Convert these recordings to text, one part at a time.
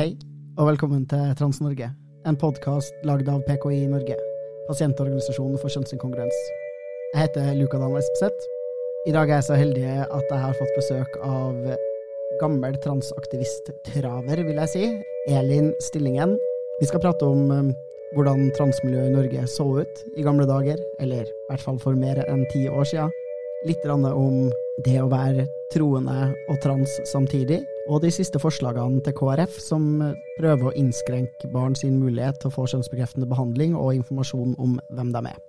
Hei, velkommen til Trans-Norge, en podkast lagd av PKI Norge, pasientorganisasjonen for kjønnsinkongruens. Jeg heter Luka Dahl Espeseth. I dag er jeg så heldig at jeg har fått besøk av gammel transaktivist-traver, vil jeg si, Elin Stillingen. Vi skal prate om um, hvordan transmiljøet i Norge så ut i gamle dager, eller i hvert fall for mer enn ti år siden. Litt om det å være troende og trans samtidig, og de siste forslagene til KrF som prøver å innskrenke barn sin mulighet til å få kjønnsbekreftende behandling og informasjon om hvem de er.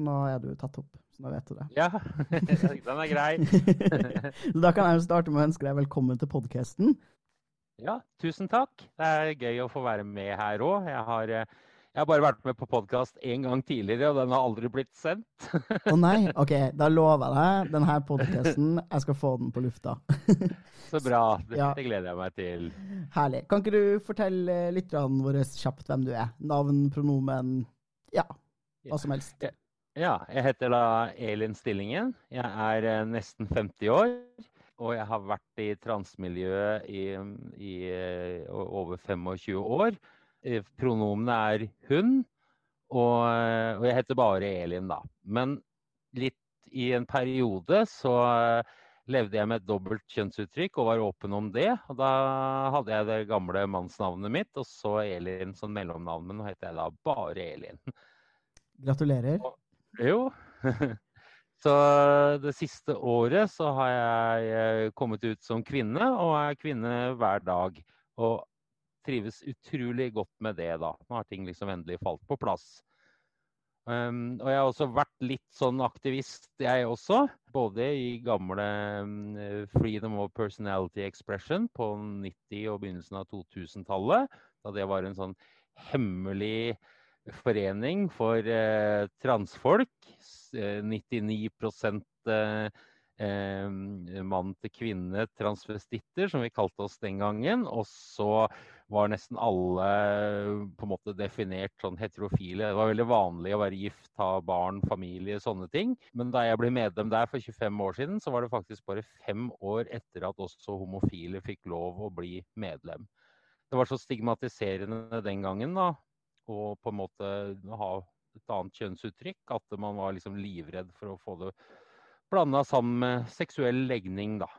Så nå er du tatt opp. Så nå vet du det. Ja, den er grei. Da kan jeg jo starte med å ønske deg velkommen til podkasten. Ja, tusen takk. Det er gøy å få være med her òg. Jeg, har, eh, jeg har bare vært med på podkast én gang tidligere, og den har aldri blitt sendt. Å nei, ok, da lover jeg deg denne podkasten. Jeg skal få den på lufta. Så bra. Det, Ja. det gleder jeg meg til. Herlig. Kan ikke du fortelle lytterne våre kjapt hvem du er? Navn, pronomen, ja, hva som helst. Ja, jeg heter da Elin Stillingen. Jeg er eh, nesten 50 år. Og jeg har vært i transmiljøet i, i eh, over 25 år. Eh, Pronomene er hun, og, og jeg heter bare Elin, da. Men litt i en periode så levde jeg med et dobbelt kjønnsuttrykk og var åpen om det. Og da hadde jeg det gamle mannsnavnet mitt, og så Elin som mellomnavn. Men nå heter jeg da bare Elin. Gratulerer. Jo. Så det siste året så har jeg eh, kommet ut som kvinne, og er kvinne hver dag. Og trives utrolig godt med det, da. Nå har ting liksom endelig falt på plass. Um, og jeg har også vært litt sånn aktivist, jeg også. Både i gamle um, Freedom of Personality Expression på 90- og begynnelsen av 2000-tallet. Da det var en sånn hemmelig forening for eh, transfolk. Eh, 99 eh, eh, mann til kvinne transvestitter, som vi kalte oss den gangen. Og så var nesten alle på en måte definert sånn heterofile. Det var veldig vanlig å være gift, ha barn, familie, sånne ting. Men da jeg ble medlem der for 25 år siden, så var det faktisk bare fem år etter at også homofile fikk lov å bli medlem. Det var så stigmatiserende den gangen, da, og på en måte ha et annet kjønnsuttrykk. At man var liksom livredd for å få det blanda sammen med seksuell legning, da.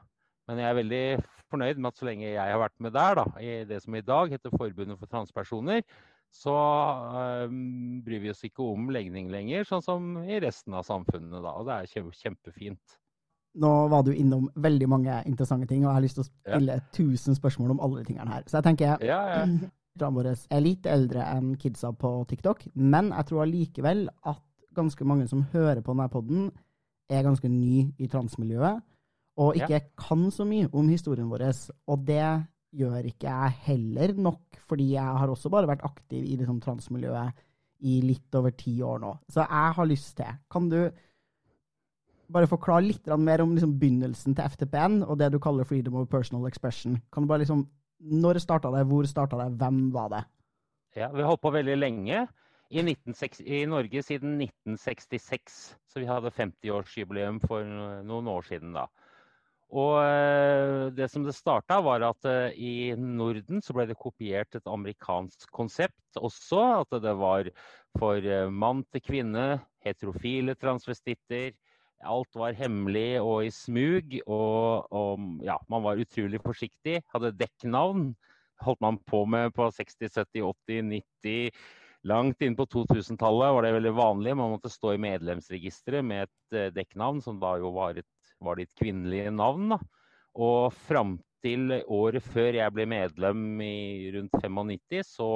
Men jeg er veldig fornøyd med at så lenge jeg har vært med der, da, i det som i dag heter Forbundet for transpersoner, så øh, bryr vi oss ikke om legning lenger, sånn som i resten av samfunnet. da, Og det er kjempefint. Nå var du innom veldig mange interessante ting, og jeg har lyst til å stille 1000 spørsmål om alle de tingene her. Så jeg tenker Ja, ja. våre er litt eldre enn kidsa på TikTok, men jeg tror allikevel at ganske mange som hører på denne podden, er ganske ny i transmiljøet, og Ja. ikke kan så mye om historien vår. Og det gjør ikke jeg heller nok, fordi jeg har også bare vært aktiv i liksom, transmiljøet i litt over ti år nå. Så jeg har lyst til Kan du bare forklare litt mer om liksom, begynnelsen til FTPN og det du kaller freedom of personal expression? Kan du bare liksom Når starta det? Hvor starta det? Hvem var det? Ja, Vi har holdt på veldig lenge. I, 1960, I Norge siden 1966. Så vi hadde 50-årsjubileum for noen år siden da. Og eh, det som det starta, var at eh, i Norden så ble det kopiert et amerikansk konsept også. At det var for eh, mann til kvinne, heterofile transvestitter. Alt var hemmelig og i smug. Og, og ja, man var utrolig forsiktig. Hadde dekknavn. Holdt man på med på 60-, 70-, 80-, 90 Langt inn på 2000-tallet var det veldig vanlig. Man måtte stå i medlemsregisteret med et eh, dekknavn, som da jo var, et, var ditt kvinnelige navn. Da. Og fram til året før jeg ble medlem i rundt 95, så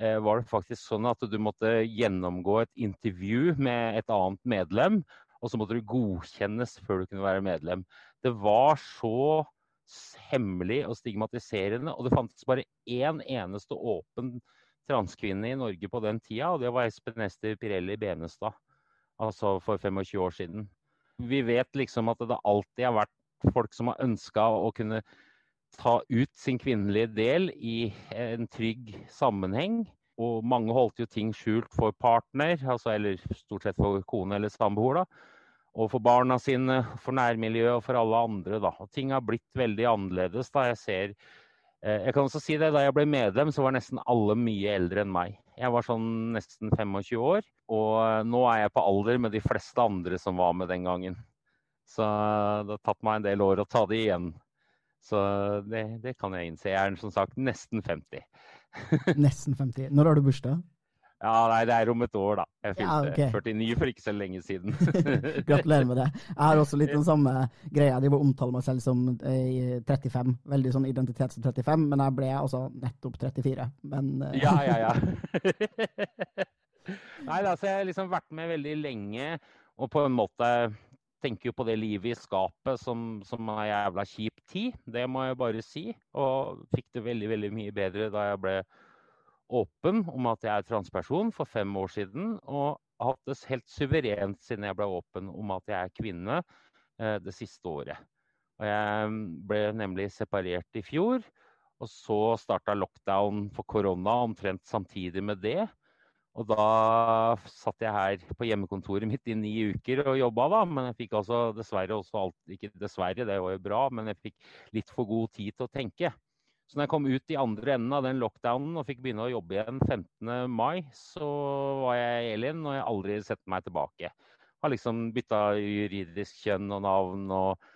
eh, var det faktisk sånn at du måtte gjennomgå et intervju med et annet medlem. Og så måtte du godkjennes før du kunne være medlem. Det var så hemmelig og stigmatiserende, og det fantes bare én eneste åpen transkvinne i Norge på den tida, og det var Espen Ester Pirelli Benestad. Altså for 25 år siden. Vi vet liksom at det alltid har vært folk som har ønska å kunne ta ut sin kvinnelige del i en trygg sammenheng. Og mange holdt jo ting skjult for partner, altså, eller stort sett for kone eller samboer. da, Og for barna sine, for nærmiljøet og for alle andre. da. Og ting har blitt veldig annerledes. da jeg ser eh, Jeg kan også si det, Da jeg ble medlem, så var nesten alle mye eldre enn meg. Jeg var sånn nesten 25 år, og nå er jeg på alder med de fleste andre som var med den gangen. Så det har tatt meg en del år å ta det igjen. Så det, det kan jeg innse. Jeg er som sagt nesten 50. nesten 50. Når har du bursdag? Ja, nei, det er om et år, da. Jeg fylte Ja, okay. 49 for ikke så lenge siden. Gratulerer med det. Jeg har også litt den samme greia. De omtaler meg selv som eh, 35. Veldig sånn identitet som 35, men jeg ble altså nettopp 34. Men eh, ja, ja, ja. nei, altså, jeg har liksom vært med veldig lenge, og på en måte tenker jo på det livet i skapet som, som er jævla kjip tid. Det må jeg bare si. Og fikk det veldig, veldig mye bedre da jeg ble åpen om at jeg er transperson for fem år siden. Og hatt det helt suverent siden jeg ble åpen om at jeg er kvinne eh, det siste året. Og jeg ble nemlig separert i fjor. Og så starta lockdown for korona omtrent samtidig med det. Og da satt jeg her på hjemmekontoret mitt i ni uker og jobba, da. Men jeg fikk altså dessverre også alt Ikke dessverre, det var jo bra, men jeg fikk litt for god tid til å tenke. Så når jeg kom ut i andre enden av den lockdownen og fikk begynne å jobbe igjen 15. mai, så var jeg Elin, og jeg har aldri sett meg tilbake. Har liksom bytta juridisk kjønn og navn og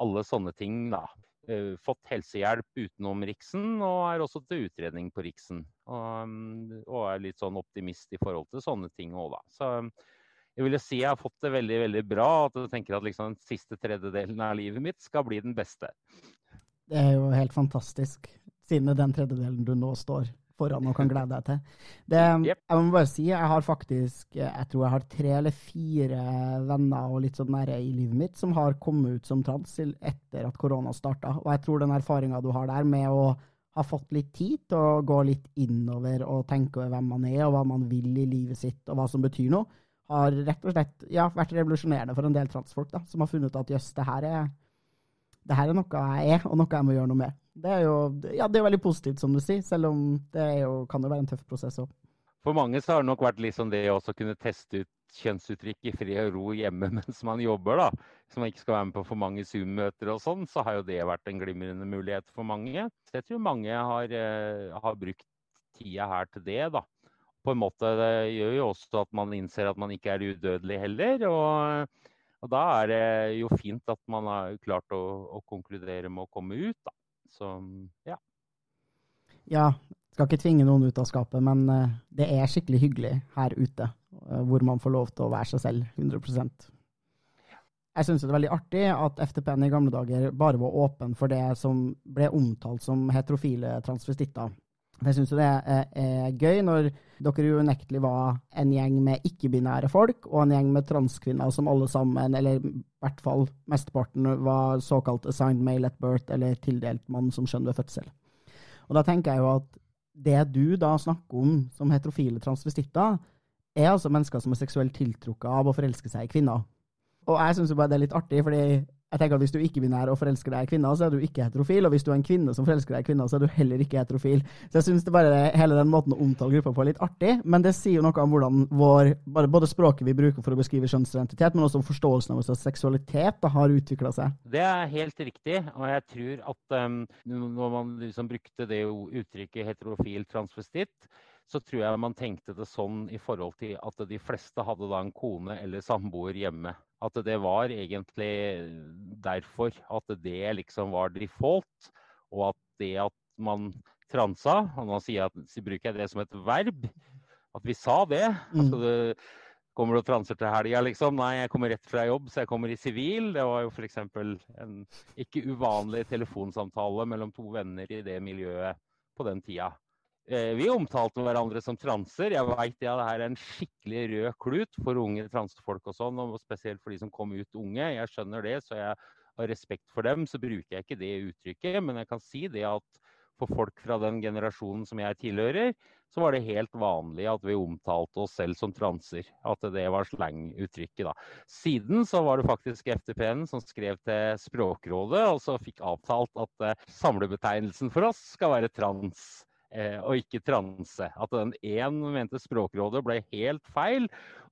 alle sånne ting, da. Eh, Fått helsehjelp utenom Riksen, og er også til utredning på Riksen. Og, mm, og er litt sånn optimist i forhold til sånne ting òg, da. Så jeg vil jo si jeg har fått det veldig, veldig bra. At jeg tenker at liksom den siste tredjedelen av livet mitt skal bli den beste. det er jo helt fantastisk, siden den tredjedelen du nå står foran og kan glede deg til. Det, yep. Jeg må bare si, jeg har faktisk Jeg tror jeg har tre eller fire venner og litt sånn nære i livet mitt som har kommet ut som trans etter at korona starta. Og jeg tror den erfaringa du har der med å ha fått litt tid til å gå litt innover og tenke over hvem man er, og hva man vil i livet sitt, og hva som betyr noe, har rett og slett ja, vært revolusjonerende for en del transfolk, da, som har funnet ut at jøss, det her er det her er noe jeg er, og noe jeg må gjøre noe med. Det er jo ja, det er veldig positivt, som du sier, selv om det jo, kan jo være en tøff prosess òg. For mange så har det nok vært liksom det å kunne teste ut kjønnsuttrykk i fri og ro hjemme mens man jobber. da. Hvis man ikke skal være med på for mange Zoom-møter og sånn, så har jo det vært en glimrende mulighet for mange. Så jeg tror mange har, eh, har brukt tida her til det, da. På en måte det gjør jo også at man innser at man ikke er udødelig heller. Og, og da er det jo fint at man har klart å, å konkludere med å komme ut, da. Så ja. Ja, skal ikke tvinge noen ut av skapet, men eh, det er skikkelig hyggelig her ute, eh, hvor man får lov til å være seg selv 100% Jeg syns det er veldig artig at FTP-en i gamle dager bare var åpen for det som ble omtalt som heterofile transvestitter. For Jeg syns det er, gøy når dere jo unektelig var en gjeng med ikke-binære folk, og en gjeng med transkvinner som alle sammen, eller i hvert fall mesteparten, var såkalt assigned male at birth, eller tildelt mann som skjønn ved fødsel. Og da tenker jeg jo at det du da snakker om som heterofile transvestitter, er altså mennesker som er seksuelt tiltrukket av å forelske seg i kvinner. Og jeg syns bare det er litt artig, fordi jeg tenker at hvis du ikke er binær og forelsker deg i kvinner, så er du ikke heterofil. Og hvis du er en kvinne som forelsker deg i kvinner, så er du heller ikke heterofil. Så jeg syns bare hele den måten å omtale gruppa på er litt artig, men det sier jo noe om hvordan vår, både språket vi bruker for å beskrive kjønnsidentitet, men også forståelsen av vår seksualitet da, har utvikla seg. Det er helt riktig, og jeg tror at um, når man liksom brukte det uttrykket heterofil transvestitt, så tror jeg man tenkte det sånn i forhold til at de fleste hadde da en kone eller samboer hjemme. At det var egentlig derfor at det liksom var default, og at det at man transa, og nå sier jeg at, så bruker jeg det som et verb, at vi sa det. Mm. Altså det Kommer du og transer til helga, liksom? Nei, jeg kommer rett fra jobb, så jeg kommer i sivil. Det var jo f.eks. en ikke uvanlig telefonsamtale mellom to venner i det miljøet på den tida. Eh, vi omtalte hverandre som transer. Jeg veit ja, det her er en skikkelig rød klut for unge transfolk og sånn, og spesielt for de som kom ut unge. Jeg skjønner det, så jeg har respekt for dem. Så bruker jeg ikke det uttrykket, men jeg kan si det at for folk fra den generasjonen som jeg tilhører, så var det helt vanlig at vi omtalte oss selv som transer. At det var slanguttrykket, da. Siden så var det faktisk FTP-en som skrev til Språkrådet, og så fikk avtalt at uh, samlebetegnelsen for oss skal være trans. Uh, og ikke transe. At den én mente Språkrådet ble helt feil.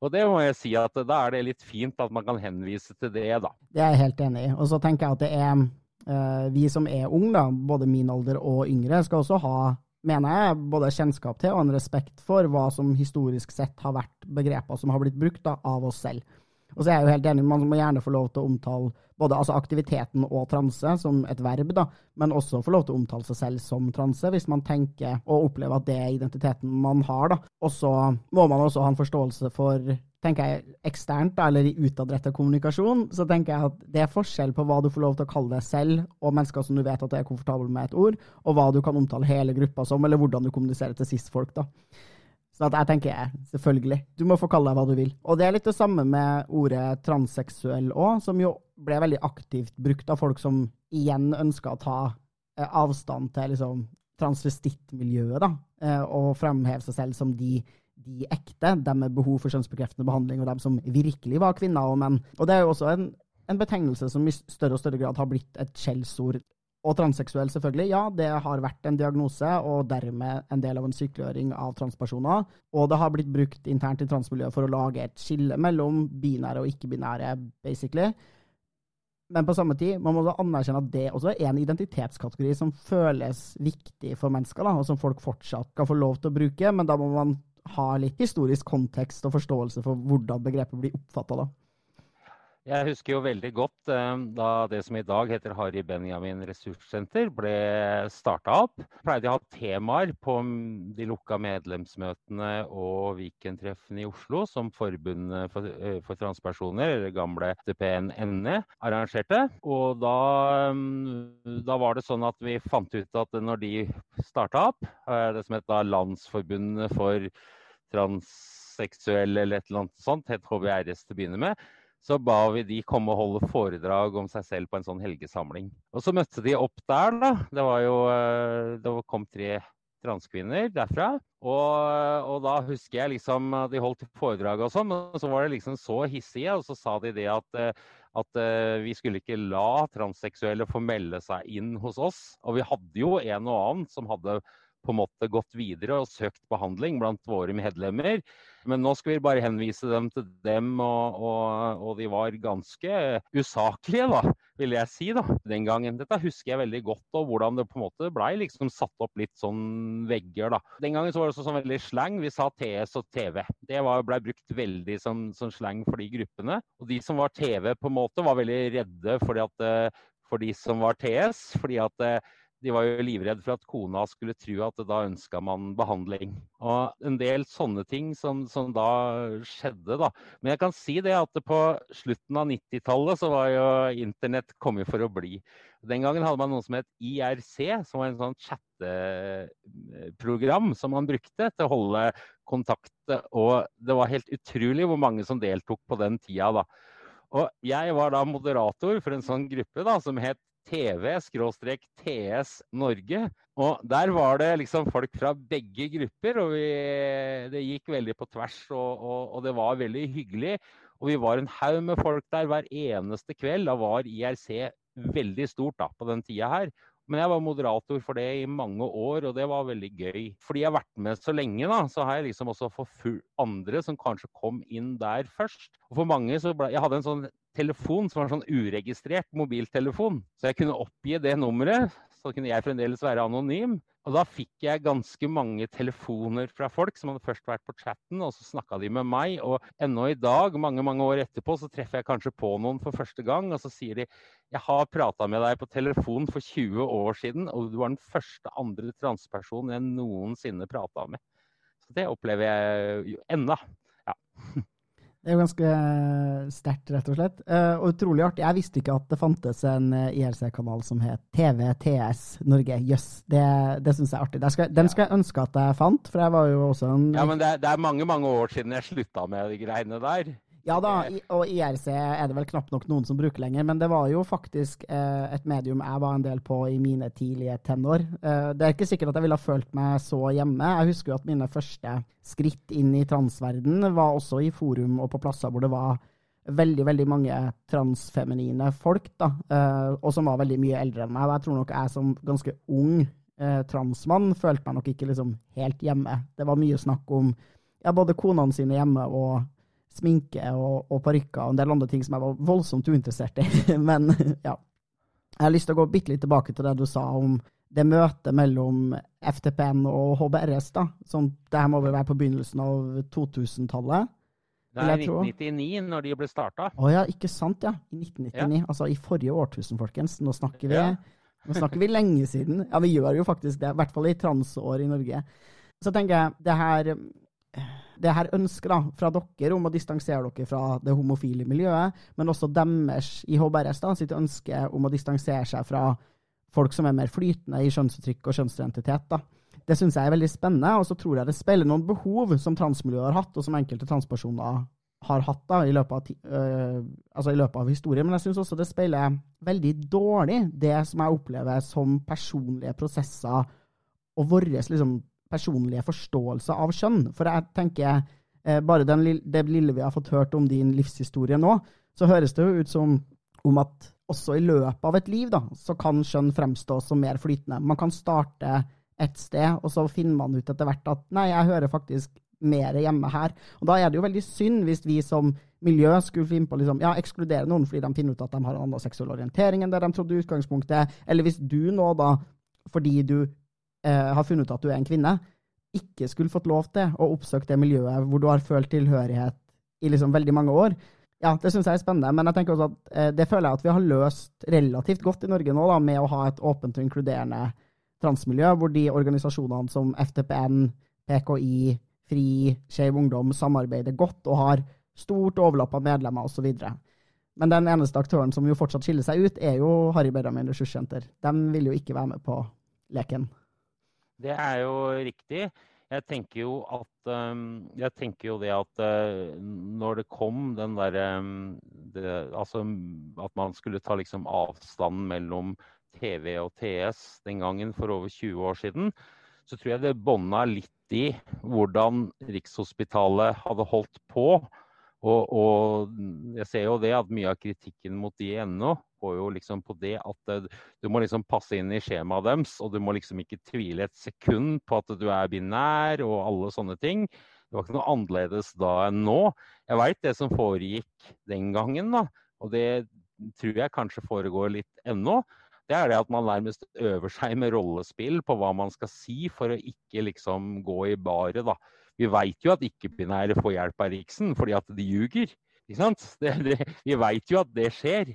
Og det må jeg si at da er det litt fint at man kan henvise til det, da. Det er jeg helt enig i. Og så tenker jeg at det er Eh, vi som er unge, da, både min alder og yngre, skal også ha, mener jeg, både kjennskap til og en respekt for hva som historisk sett har vært begreper som har blitt brukt da, av oss selv. Og så er jeg jo helt enig, Man må gjerne få lov til å omtale både altså aktiviteten og transe som et verb, da, men også få lov til å omtale seg selv som transe, hvis man tenker og opplever at det er identiteten man har. da. Og så må man også ha en forståelse for tenker jeg eksternt, eller i utadrettet kommunikasjon, så tenker jeg at det er forskjell på hva du får lov til å kalle deg selv, og mennesker som du vet at det er komfortabel med et ord, og hva du kan omtale hele gruppa som, eller hvordan du kommuniserer til sist folk. da. Så jeg tenker jeg, selvfølgelig, du må få kalle deg hva du vil. Og det er litt det samme med ordet transseksuell òg, som jo ble veldig aktivt brukt av folk som igjen ønska å ta eh, avstand til liksom, transvestittmiljøet, da, eh, og fremheve seg selv som de, de ekte, dem med behov for kjønnsbekreftende behandling, og dem som virkelig var kvinner og menn. Og det er jo også en, en betegnelse som i større og større grad har blitt et skjellsord og transseksuell, selvfølgelig. Ja, det har vært en diagnose, og dermed en del av en sykeliggjøring av transpersoner. Og det har blitt brukt internt i transmiljøet for å lage et skille mellom binære og ikke-binære, basically. Men på samme tid, man må da anerkjenne at det også er en identitetskategori som føles viktig for mennesker, da, og som folk fortsatt kan få lov til å bruke, men da må man ha litt historisk kontekst og forståelse for hvordan begrepet blir oppfatta. Jeg husker jo veldig godt eh, da det som i dag heter Harry Benjamin ressurssenter ble starta opp. Pleide å ha temaer på de lukka medlemsmøtene og Viken-treffene i Oslo som Forbundet for, eh, for, transpersoner, eller gamle DPN-NE, arrangerte. Og da, mm, da, var det sånn at vi fant ut at når de starta opp, det som het Landsforbundet for transseksuelle eller et eller annet sånt, het HVRS til å begynne med så ba vi de komme og holde foredrag om seg selv på en sånn helgesamling. Og så møtte de opp der, da. Det var jo eh, Det kom tre transkvinner derfra. Og, og, da husker jeg liksom de holdt foredrag og sånn, men så var det liksom så hissige, og så sa de det at, eh, at eh, vi skulle ikke la transseksuelle få melde seg inn hos oss. Og vi hadde jo en og annen som hadde på en måte gått videre og søkt behandling blant våre medlemmer. Men nå skal vi bare henvise dem til dem, og, og, og de var ganske usaklige, da, vil jeg si, da, den gangen. Dette husker jeg veldig godt, og hvordan det på en måte blei liksom satt opp litt sånn vegger, da. Den gangen så var det også sånn veldig slang. Vi sa TS og TV. Det blei brukt veldig som, som slang for de gruppene. Og de som var TV, på en måte, var veldig redde at, eh, for de som var TS. fordi at eh, de var jo livredd for at kona skulle tro at da ønska man behandling. Og en del sånne ting som, som, da skjedde, da. Men jeg kan si det at på slutten av 90-tallet så var jo internett kommet for å bli. Den gangen hadde man noe som het IRC, som var en sånn chatteprogram som man brukte til å holde kontakt. Og det var helt utrolig hvor mange som deltok på den tida, da. Og jeg var da moderator for en sånn gruppe da, som het TV-TS Norge. Og der var det liksom folk fra begge grupper, og vi, det gikk veldig på tvers. Og, og, og, det var veldig hyggelig. Og vi var en haug med folk der hver eneste kveld. Da var IRC veldig stort da, på den tida her. Men jeg var moderator for det i mange år, og det var veldig gøy. Fordi jeg har vært med så lenge, da, så har jeg liksom også forfulgt andre som kanskje kom inn der først. Og for mange så ble Jeg hadde en sånn telefon som var en sånn uregistrert mobiltelefon. Så jeg kunne oppgi det nummeret, så kunne jeg fremdeles være anonym. Og da fikk jeg ganske mange telefoner fra folk som hadde først vært på chatten, og så snakka de med meg. Og ennå i dag, mange mange år etterpå, så treffer jeg kanskje på noen for første gang, og så sier de jeg har prata med deg på telefon for 20 år siden, og du var den første andre transpersonen jeg noensinne prata med. Så det opplever jeg ennå. Ja. Det er jo ganske sterkt, rett og slett. Uh, og utrolig artig. Jeg visste ikke at det fantes en uh, IRC-kanal som het TVTS Norge. Jøss, yes, det, det syns jeg er artig. Skal, den skal jeg ønske at jeg fant, for jeg var jo også en Ja, men det er, det er mange, mange år siden jeg slutta med de greiene der. Ja da, og IRC er det vel knapt nok noen som bruker lenger, men det var jo faktisk eh, et medium jeg var en del på i mine tidlige tenår. Eh, det er ikke sikkert at jeg ville ha følt meg så hjemme. Jeg husker jo at mine første skritt inn i transverden var også i forum og på plasser hvor det var veldig veldig mange transfeminine folk, da, eh, og som var veldig mye eldre enn meg. Og jeg tror nok jeg som ganske ung eh, transmann følte meg nok ikke liksom helt hjemme. Det var mye snakk om ja, både konene sine hjemme og sminke og, og parykker og en del andre ting som jeg var voldsomt uinteressert i. Men ja. Jeg har lyst til å gå bitte litt tilbake til det du sa om det møtet mellom FTPN og HBRS. da, som Det her må vel være på begynnelsen av 2000-tallet? Det er 1999, når de ble starta. Å ja, ikke sant, ja. I 1999. Ja. Altså i forrige årtusen, folkens. Nå snakker vi, ja. nå snakker vi lenge siden. Ja, vi gjør jo faktisk det. I hvert fall i transår i Norge. Så tenker jeg, det her det her ønsket da, fra dere om å distansere dere fra det homofile miljøet, men også deres i HBRS da, sitt ønske om å distansere seg fra folk som er mer flytende i kjønnsuttrykk og kjønnsidentitet. da. Det syns jeg er veldig spennende, og så tror jeg det spiller noen behov som transmiljøet har hatt, og som enkelte transpersoner har hatt da, i løpet av, øh, altså av historien. Men jeg syns også det speiler veldig dårlig det som jeg opplever som personlige prosesser og våre liksom, personlige forståelse av kjønn. For jeg tenker, eh, bare den, det lille vi har fått hørt om din livshistorie nå, så høres det jo ut som om at også i løpet av et liv, da, så kan kjønn fremstå som mer flytende. Man kan starte et sted, og så finner man ut etter hvert at nei, jeg hører faktisk mer hjemme her. Og da er det jo veldig synd hvis vi som miljø skulle finne på liksom, ja, ekskludere noen fordi de finner ut at de har en annen seksuell orientering enn det de trodde i utgangspunktet, eller hvis du nå da, fordi du eh, har funnet ut at du er en kvinne, ikke skulle fått lov til å oppsøke det miljøet hvor du har følt tilhørighet i liksom veldig mange år. Ja, det syns jeg er spennende, men jeg tenker også at eh, det føler jeg at vi har løst relativt godt i Norge nå, da, med å ha et åpent og inkluderende transmiljø, hvor de organisasjonene som FTPN, PKI, FRI, Skeiv Ungdom samarbeider godt og har stort overlapp av medlemmer osv. Men den eneste aktøren som jo fortsatt skiller seg ut, er jo Harry Benjamin ressurssenter. De vil jo ikke være med på leken. Det er jo riktig. Jeg tenker jo at Jeg tenker jo det at uh, når det kom den derre Altså at man skulle ta liksom avstanden mellom TV og TS den gangen for over 20 år siden, så tror jeg det bånda litt i hvordan Rikshospitalet hadde holdt på. Og, og jeg ser jo det at mye av kritikken mot de ennå går jo liksom på det at eh, du må liksom passe inn i skjemaet deres, og du må liksom ikke tvile et sekund på at du er binær og alle sånne ting. Det var ikke noe annerledes da enn nå. Jeg veit det som foregikk den gangen, da, og det tror jeg kanskje foregår litt ennå. Det er det at man nærmest øver seg med rollespill på hva man skal si for å ikke liksom gå i baret, da. Vi veit jo at ikke-binære får hjelp av Riksen fordi at de ljuger. Det, det, vi veit jo at det skjer.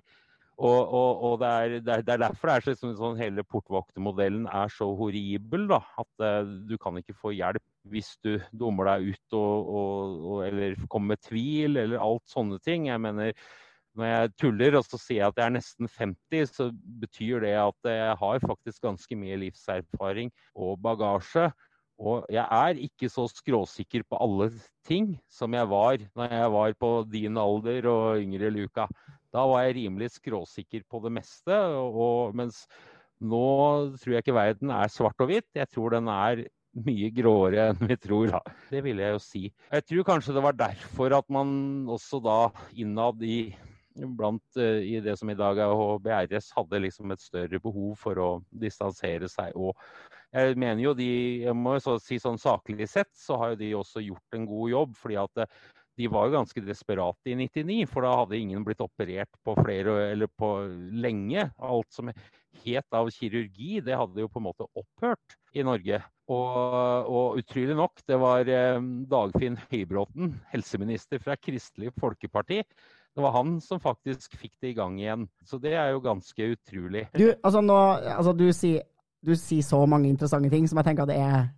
Og, og, og det, er, det, er, er, derfor det er så, sånn, hele portvoktermodellen er så horribel. Da, at uh, du kan ikke få hjelp hvis du dummer deg ut og, og, eller kommer med tvil eller alt sånne ting. Jeg mener, når jeg tuller og så sier jeg at jeg er nesten 50, så betyr det at jeg har faktisk ganske mye livserfaring og bagasje. Og jeg er ikke så skråsikker på alle ting som jeg var når jeg var på din alder og yngre Luka. Da var jeg rimelig skråsikker på det meste. Og, mens nå tror jeg ikke verden er svart og hvitt. Jeg tror den er mye gråere enn vi tror. Da. Det ville jeg jo si. Jeg tror kanskje det var derfor at man også da innad i blant uh, i det som i dag er HBRS, hadde liksom et større behov for å distansere seg. Og jeg mener jo de, jeg må jo si sånn saklig sett, så har jo de også gjort en god jobb. fordi at uh, de var jo ganske desperate i 99, for da hadde ingen blitt operert på flere eller på lenge. Alt som het av kirurgi, det hadde jo på en måte opphørt i Norge. Og, og utrolig nok, det var eh, Dagfinn Høybråten, helseminister fra Kristelig Folkeparti. Det var han som faktisk fikk det i gang igjen. Så det er jo ganske utrolig. Du, altså nå, altså du sier, du sier så mange interessante ting som jeg tenker at det er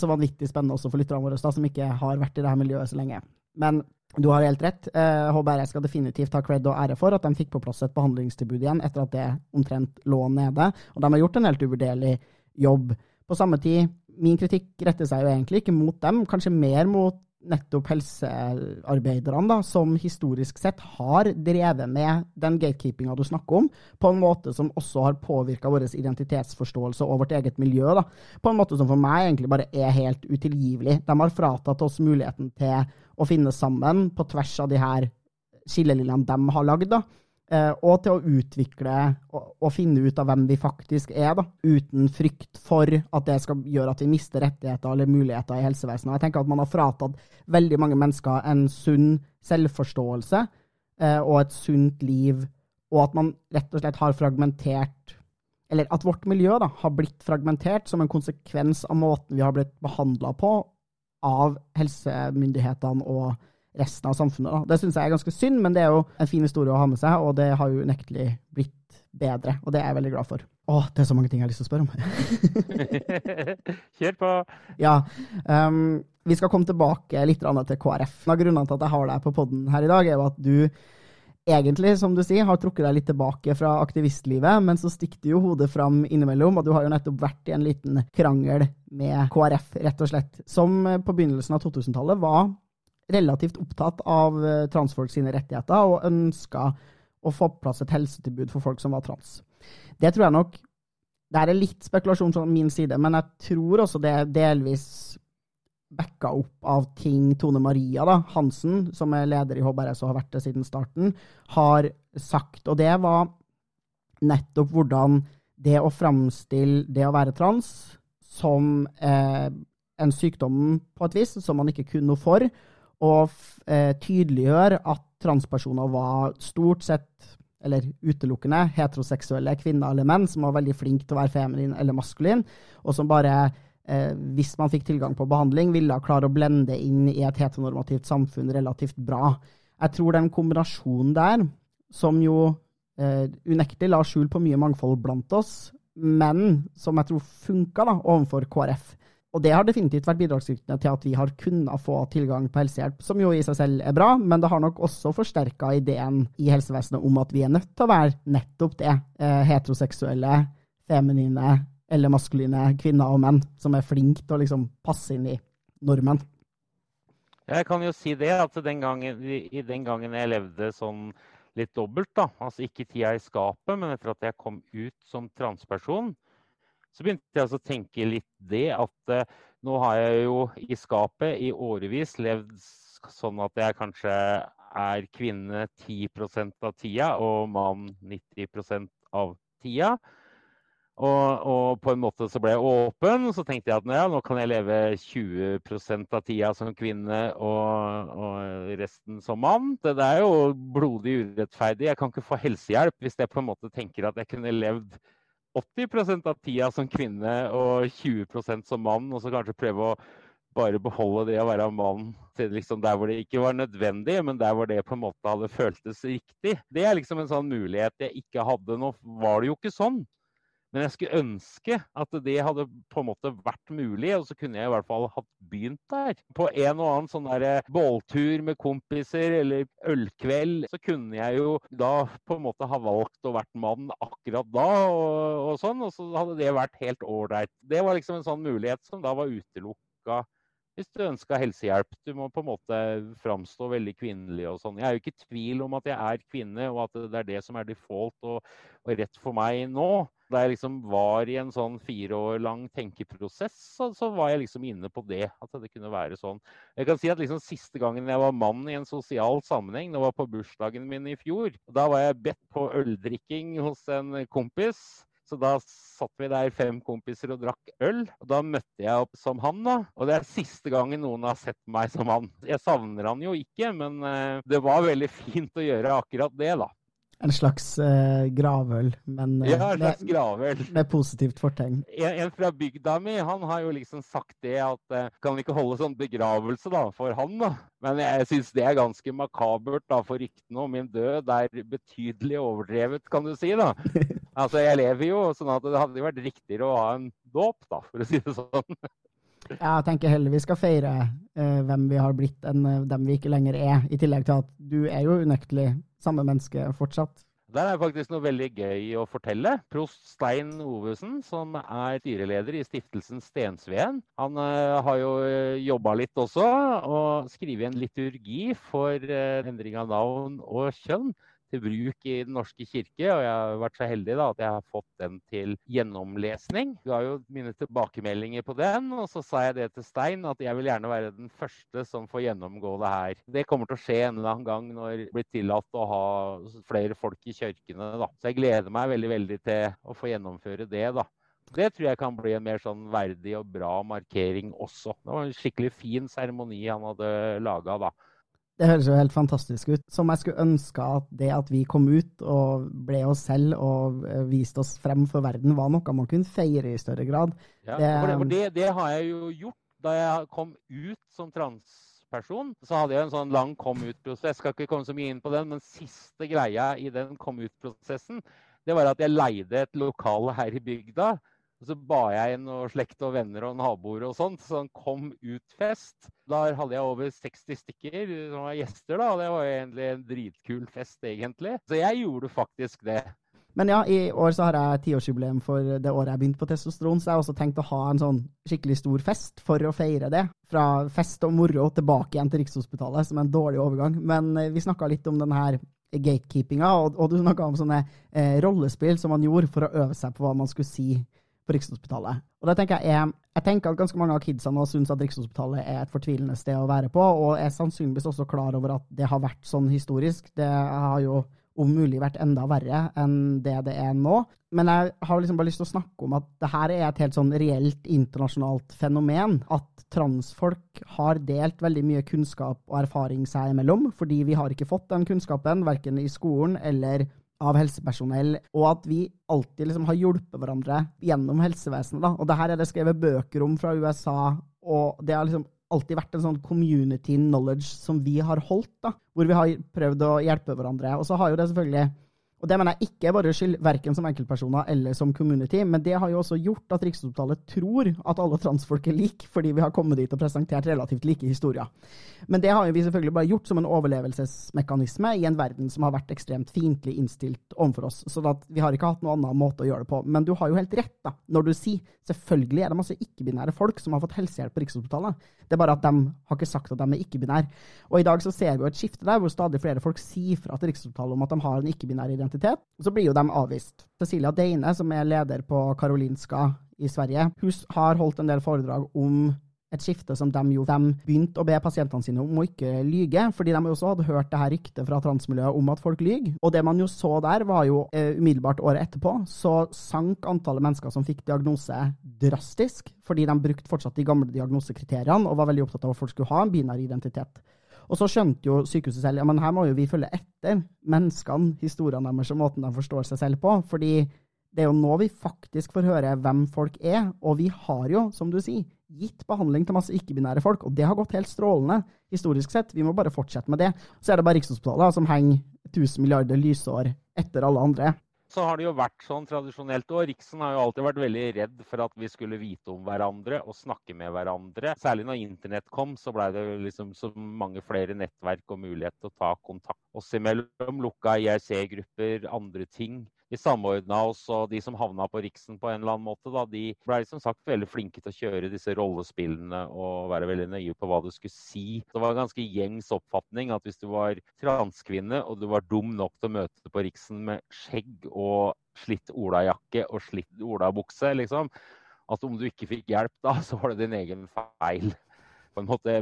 så vanvittig spennende også for lytterne våre, da, som ikke har vært i det her miljøet så lenge. Men du har helt rett. HBRS HBR skal definitivt ha cred og ære for at de fikk på plass et behandlingstilbud igjen etter at det omtrent lå nede. Og de har gjort en helt uvurderlig jobb. På samme tid, min kritikk retter seg jo egentlig ikke mot dem, kanskje mer mot nettopp helsearbeiderne, da, som historisk sett har drevet med den gatekeepinga du snakker om, på en måte som også har påvirka vår identitetsforståelse og vårt eget miljø. Da. På en måte som for meg egentlig bare er helt utilgivelig. De har fratatt oss muligheten til å finne sammen på tvers av de her skillelinjene de har lagd. da. Eh, og til å utvikle og, og, finne ut av hvem vi faktisk er, da, uten frykt for at det skal gjøre at vi mister rettigheter eller muligheter i helsevesenet. Jeg tenker at Man har fratatt veldig mange mennesker en sunn selvforståelse eh, og et sunt liv, og at man rett og slett har fragmentert Eller at vårt miljø da, har blitt fragmentert som en konsekvens av måten vi har blitt behandla på av helsemyndighetene og resten av samfunnet. Da. Det syns jeg er ganske synd, men det er jo en fin historie å ha med seg, og det har jo unektelig blitt bedre, og det er jeg veldig glad for. Å, det er så mange ting jeg har lyst til å spørre om. Kjør på. Ja. Um, vi skal komme tilbake litt til KrF. En av grunnene til at jeg har deg på poden her i dag, er jo at du egentlig, som du sier, har trukket deg litt tilbake fra aktivistlivet, men så stikker jo hodet fram innimellom, og du har jo nettopp vært i en liten krangel med KrF, rett og slett, som på begynnelsen av 2000-tallet var relativt opptatt av eh, transfolk sine rettigheter og ønska å få på plass et helsetilbud for folk som var trans. Det tror jeg nok Det er litt spekulasjon fra min side, men jeg tror også det delvis backa opp av ting Tone Maria da, Hansen, som er leder i HBRS og har vært det siden starten, har sagt. Og det var nettopp hvordan det å framstille det å være trans som eh, en sykdom på et vis, som man ikke kunne noe for, og eh, tydeliggjør at transpersoner var stort sett, eller utelukkende, heteroseksuelle kvinner eller menn som var veldig flinke til å være feminin eller maskulin, og som bare, eh, hvis man fikk tilgang på behandling, ville klare å blende inn i et heteronormativt samfunn relativt bra. Jeg tror den kombinasjonen der, som jo eh, unektelig la skjul på mye mangfold blant oss, men som jeg tror funka da, overfor KrF, og det har definitivt vært bidragsytende til at vi har kunnet få tilgang på helsehjelp, som jo i seg selv er bra, men det har nok også forsterka ideen i helsevesenet om at vi er nødt til å være nettopp det. Eh, heteroseksuelle, feminine eller maskuline kvinner og menn som er flinke til å liksom passe inn i normen. Jeg kan jo si det, at den gangen, i den gangen jeg levde sånn litt dobbelt, da, altså ikke tida i skapet, men etter at jeg kom ut som transperson, så begynte jeg altså å tenke litt det at uh, nå har jeg jo i skapet i årevis levd sånn at jeg kanskje er kvinne 10% av tida og mann 90% av tida. Og, og, på en måte så ble jeg åpen, og så tenkte jeg at ja, nå kan jeg leve 20% av tida som kvinne og, og, resten som mann. Det er jo blodig urettferdig. Jeg kan ikke få helsehjelp hvis jeg på en måte tenker at jeg kunne levd 80% av tida som kvinne og 20% som mann, og så kanskje prøve å bare beholde det å være mann til liksom der hvor det ikke var nødvendig, men der hvor det på en måte hadde føltes riktig. Det er liksom en sånn mulighet jeg ikke hadde. Nå var det jo ikke sånn. Men jeg skulle ønske at det hadde på en måte vært mulig, og så kunne jeg i hvert fall hatt begynt der. På en og annen sånn der eh, båltur med kompiser eller ølkveld, så kunne jeg jo da på en måte ha valgt å vært mann akkurat da, og, og sånn, og så hadde det vært helt ålreit. Det var liksom en sånn mulighet som da var utelukka hvis du ønska helsehjelp. Du må på en måte framstå veldig kvinnelig og sånn. Jeg er jo ikke i tvil om at jeg er kvinne, og at det er det som er default og, og rett for meg nå da jeg liksom var i en sånn fire år lang tenkeprosess, så, så, var jeg liksom inne på det. At det kunne være sånn. Jeg kan si at liksom Siste gangen jeg var mann i en sosial sammenheng, det var på bursdagen min i fjor. Da var jeg bedt på øldrikking hos en kompis. Så da satt vi der fem kompiser og drakk øl. Og da møtte jeg opp som han, da. Og det er siste gangen noen har sett meg som han. Jeg savner han jo ikke, men uh, det var veldig fint å gjøre akkurat det, da en slags uh, gravøl, men uh, ja, med, gravøl. med, positivt fortegn. En, en, fra bygda mi han har jo liksom sagt det at uh, kan vi ikke holde sånn begravelse da, for han, da? Men jeg syns det er ganske makabert, da, for ryktene om min død er betydelig overdrevet, kan du si. da. Altså, Jeg lever jo, sånn at det hadde vært riktigere å ha en dåp, da, for å si det sånn. Jeg tenker heller vi skal feire uh, hvem vi har blitt, enn uh, dem vi ikke lenger er. I tillegg til at du er jo unektelig samme menneske fortsatt. Der er faktisk noe veldig gøy å fortelle. Prost Stein Ovesen, som er styreleder i stiftelsen Stensveen, han uh, har jo jobba litt også, og skrevet en liturgi for endring av navn og kjønn til bruk i Den norske kirke. Og jeg har vært så heldig da, at jeg har fått den til gjennomlesning. Jeg har jo mine tilbakemeldinger på den, og så sa jeg det til Stein, at jeg vil gjerne være den første som får gjennomgå det her. Det kommer til å skje en eller annen gang når det blir tillatt å ha flere folk i kirkene. Da. Så jeg gleder meg veldig, veldig til å få gjennomføre det. da. Det tror jeg kan bli en mer sånn verdig og bra markering også. Det var en skikkelig fin seremoni han hadde laga da. Det høres jo helt fantastisk ut. Som jeg skulle ønske at det at vi kom ut og ble oss selv og eh, viste oss frem for verden, var noe man kunne feire i større grad. Ja, det, for det, det, har jeg jo gjort. Da jeg kom ut som transperson, så hadde jeg en sånn lang kom ut-prosess. Skal ikke komme så mye inn på den, men siste greia i den kom ut-prosessen, det var at jeg leide et lokale her i bygda og så ba jeg inn noe slekt og venner og naboer og sånt. Så han kom ut-fest. Da hadde jeg over 60 stykker som var gjester, da. Det var egentlig en dritkul fest, egentlig. Så jeg gjorde faktisk det. Men ja, i år så har jeg tiårsjubileum for det året jeg begynte på testosteron, så jeg har også tenkt å ha en sånn skikkelig stor fest for å feire det. Fra fest og moro tilbake igjen til Rikshospitalet, som er en dårlig overgang. Men eh, vi snakka litt om den her gatekeepinga, og, og du snakka om sånne eh, rollespill som man gjorde for å øve seg på hva man skulle si på Rikshospitalet. Og det tenker jeg, er, jeg tenker at ganske mange av kidsa nå syns at Rikshospitalet er et fortvilende sted å være på, og er sannsynligvis også klar over at det har vært sånn historisk. Det har jo om mulig vært enda verre enn det det er nå. Men jeg har liksom bare lyst til å snakke om at det her er et helt sånn reelt internasjonalt fenomen. At transfolk har delt veldig mye kunnskap og erfaring seg imellom, fordi vi har ikke fått den kunnskapen, verken i skolen eller av helsepersonell, og at vi alltid liksom har hjulpet hverandre gjennom helsevesenet. Da. Og det her er det skrevet bøker om fra USA, og det har liksom alltid vært en sånn community knowledge som vi har holdt, da, hvor vi har prøvd å hjelpe hverandre. Og så har jo det selvfølgelig og det mener jeg ikke er bare skyld, verken som enkeltpersoner eller som community, men det har jo også gjort at Rikshospitalet tror at alle transfolk er like, fordi vi har kommet dit og presentert relativt like historier. Men det har jo vi selvfølgelig bare gjort som en overlevelsesmekanisme i en verden som har vært ekstremt fiendtlig innstilt overfor oss. Så vi har ikke hatt noen annen måte å gjøre det på. Men du har jo helt rett da, når du sier selvfølgelig er det masse ikke-binære folk som har fått helsehjelp på Rikshospitalet. Det er bare at de har ikke sagt at de er ikke-binære. Og i dag så ser vi jo et skifte der, hvor stadig flere folk sier fra til Rikshospitalet om at de har en ikke-binær identitet identitet, så blir jo de avvist. Cecilia Deine, som er leder på Karolinska i Sverige, hun har holdt en del foredrag om et skifte som de jo de begynte å be pasientene sine om å ikke lyge, fordi de også hadde hørt det her ryktet fra transmiljøet om at folk lyver. Og det man jo så der, var jo eh, umiddelbart året etterpå, så sank antallet mennesker som fikk diagnose drastisk, fordi de brukte fortsatt de gamle diagnosekriteriene og var veldig opptatt av at folk skulle ha en binær identitet. Og så skjønte jo sykehuset selv ja, men her må jo vi følge etter menneskene, historiene deres og måten de forstår seg selv på. fordi det er jo nå vi faktisk får høre hvem folk er. Og vi har jo, som du sier, gitt behandling til masse ikke-binære folk, og det har gått helt strålende historisk sett. Vi må bare fortsette med det. Så er det bare Rikshospitalet som henger 1000 milliarder lysår etter alle andre så har det jo vært sånn tradisjonelt. Og Riksen har jo alltid vært veldig redd for at vi skulle vite om hverandre og snakke med hverandre. Særlig når internett kom, så blei det liksom så mange flere nettverk og mulighet til å ta kontakt oss imellom. Lukka IRC-grupper, andre ting vi samordna oss, og de som havna på Riksen på en eller annen måte, da, de ble som sagt veldig flinke til å kjøre disse rollespillene og være veldig nøye på hva du skulle si. Det var en ganske gjengs oppfatning at hvis du var transkvinne og du var dum nok til å møte på Riksen med skjegg og slitt olajakke og slitt olabukse, liksom, at om du ikke fikk hjelp da, så var det din egen feil på en måte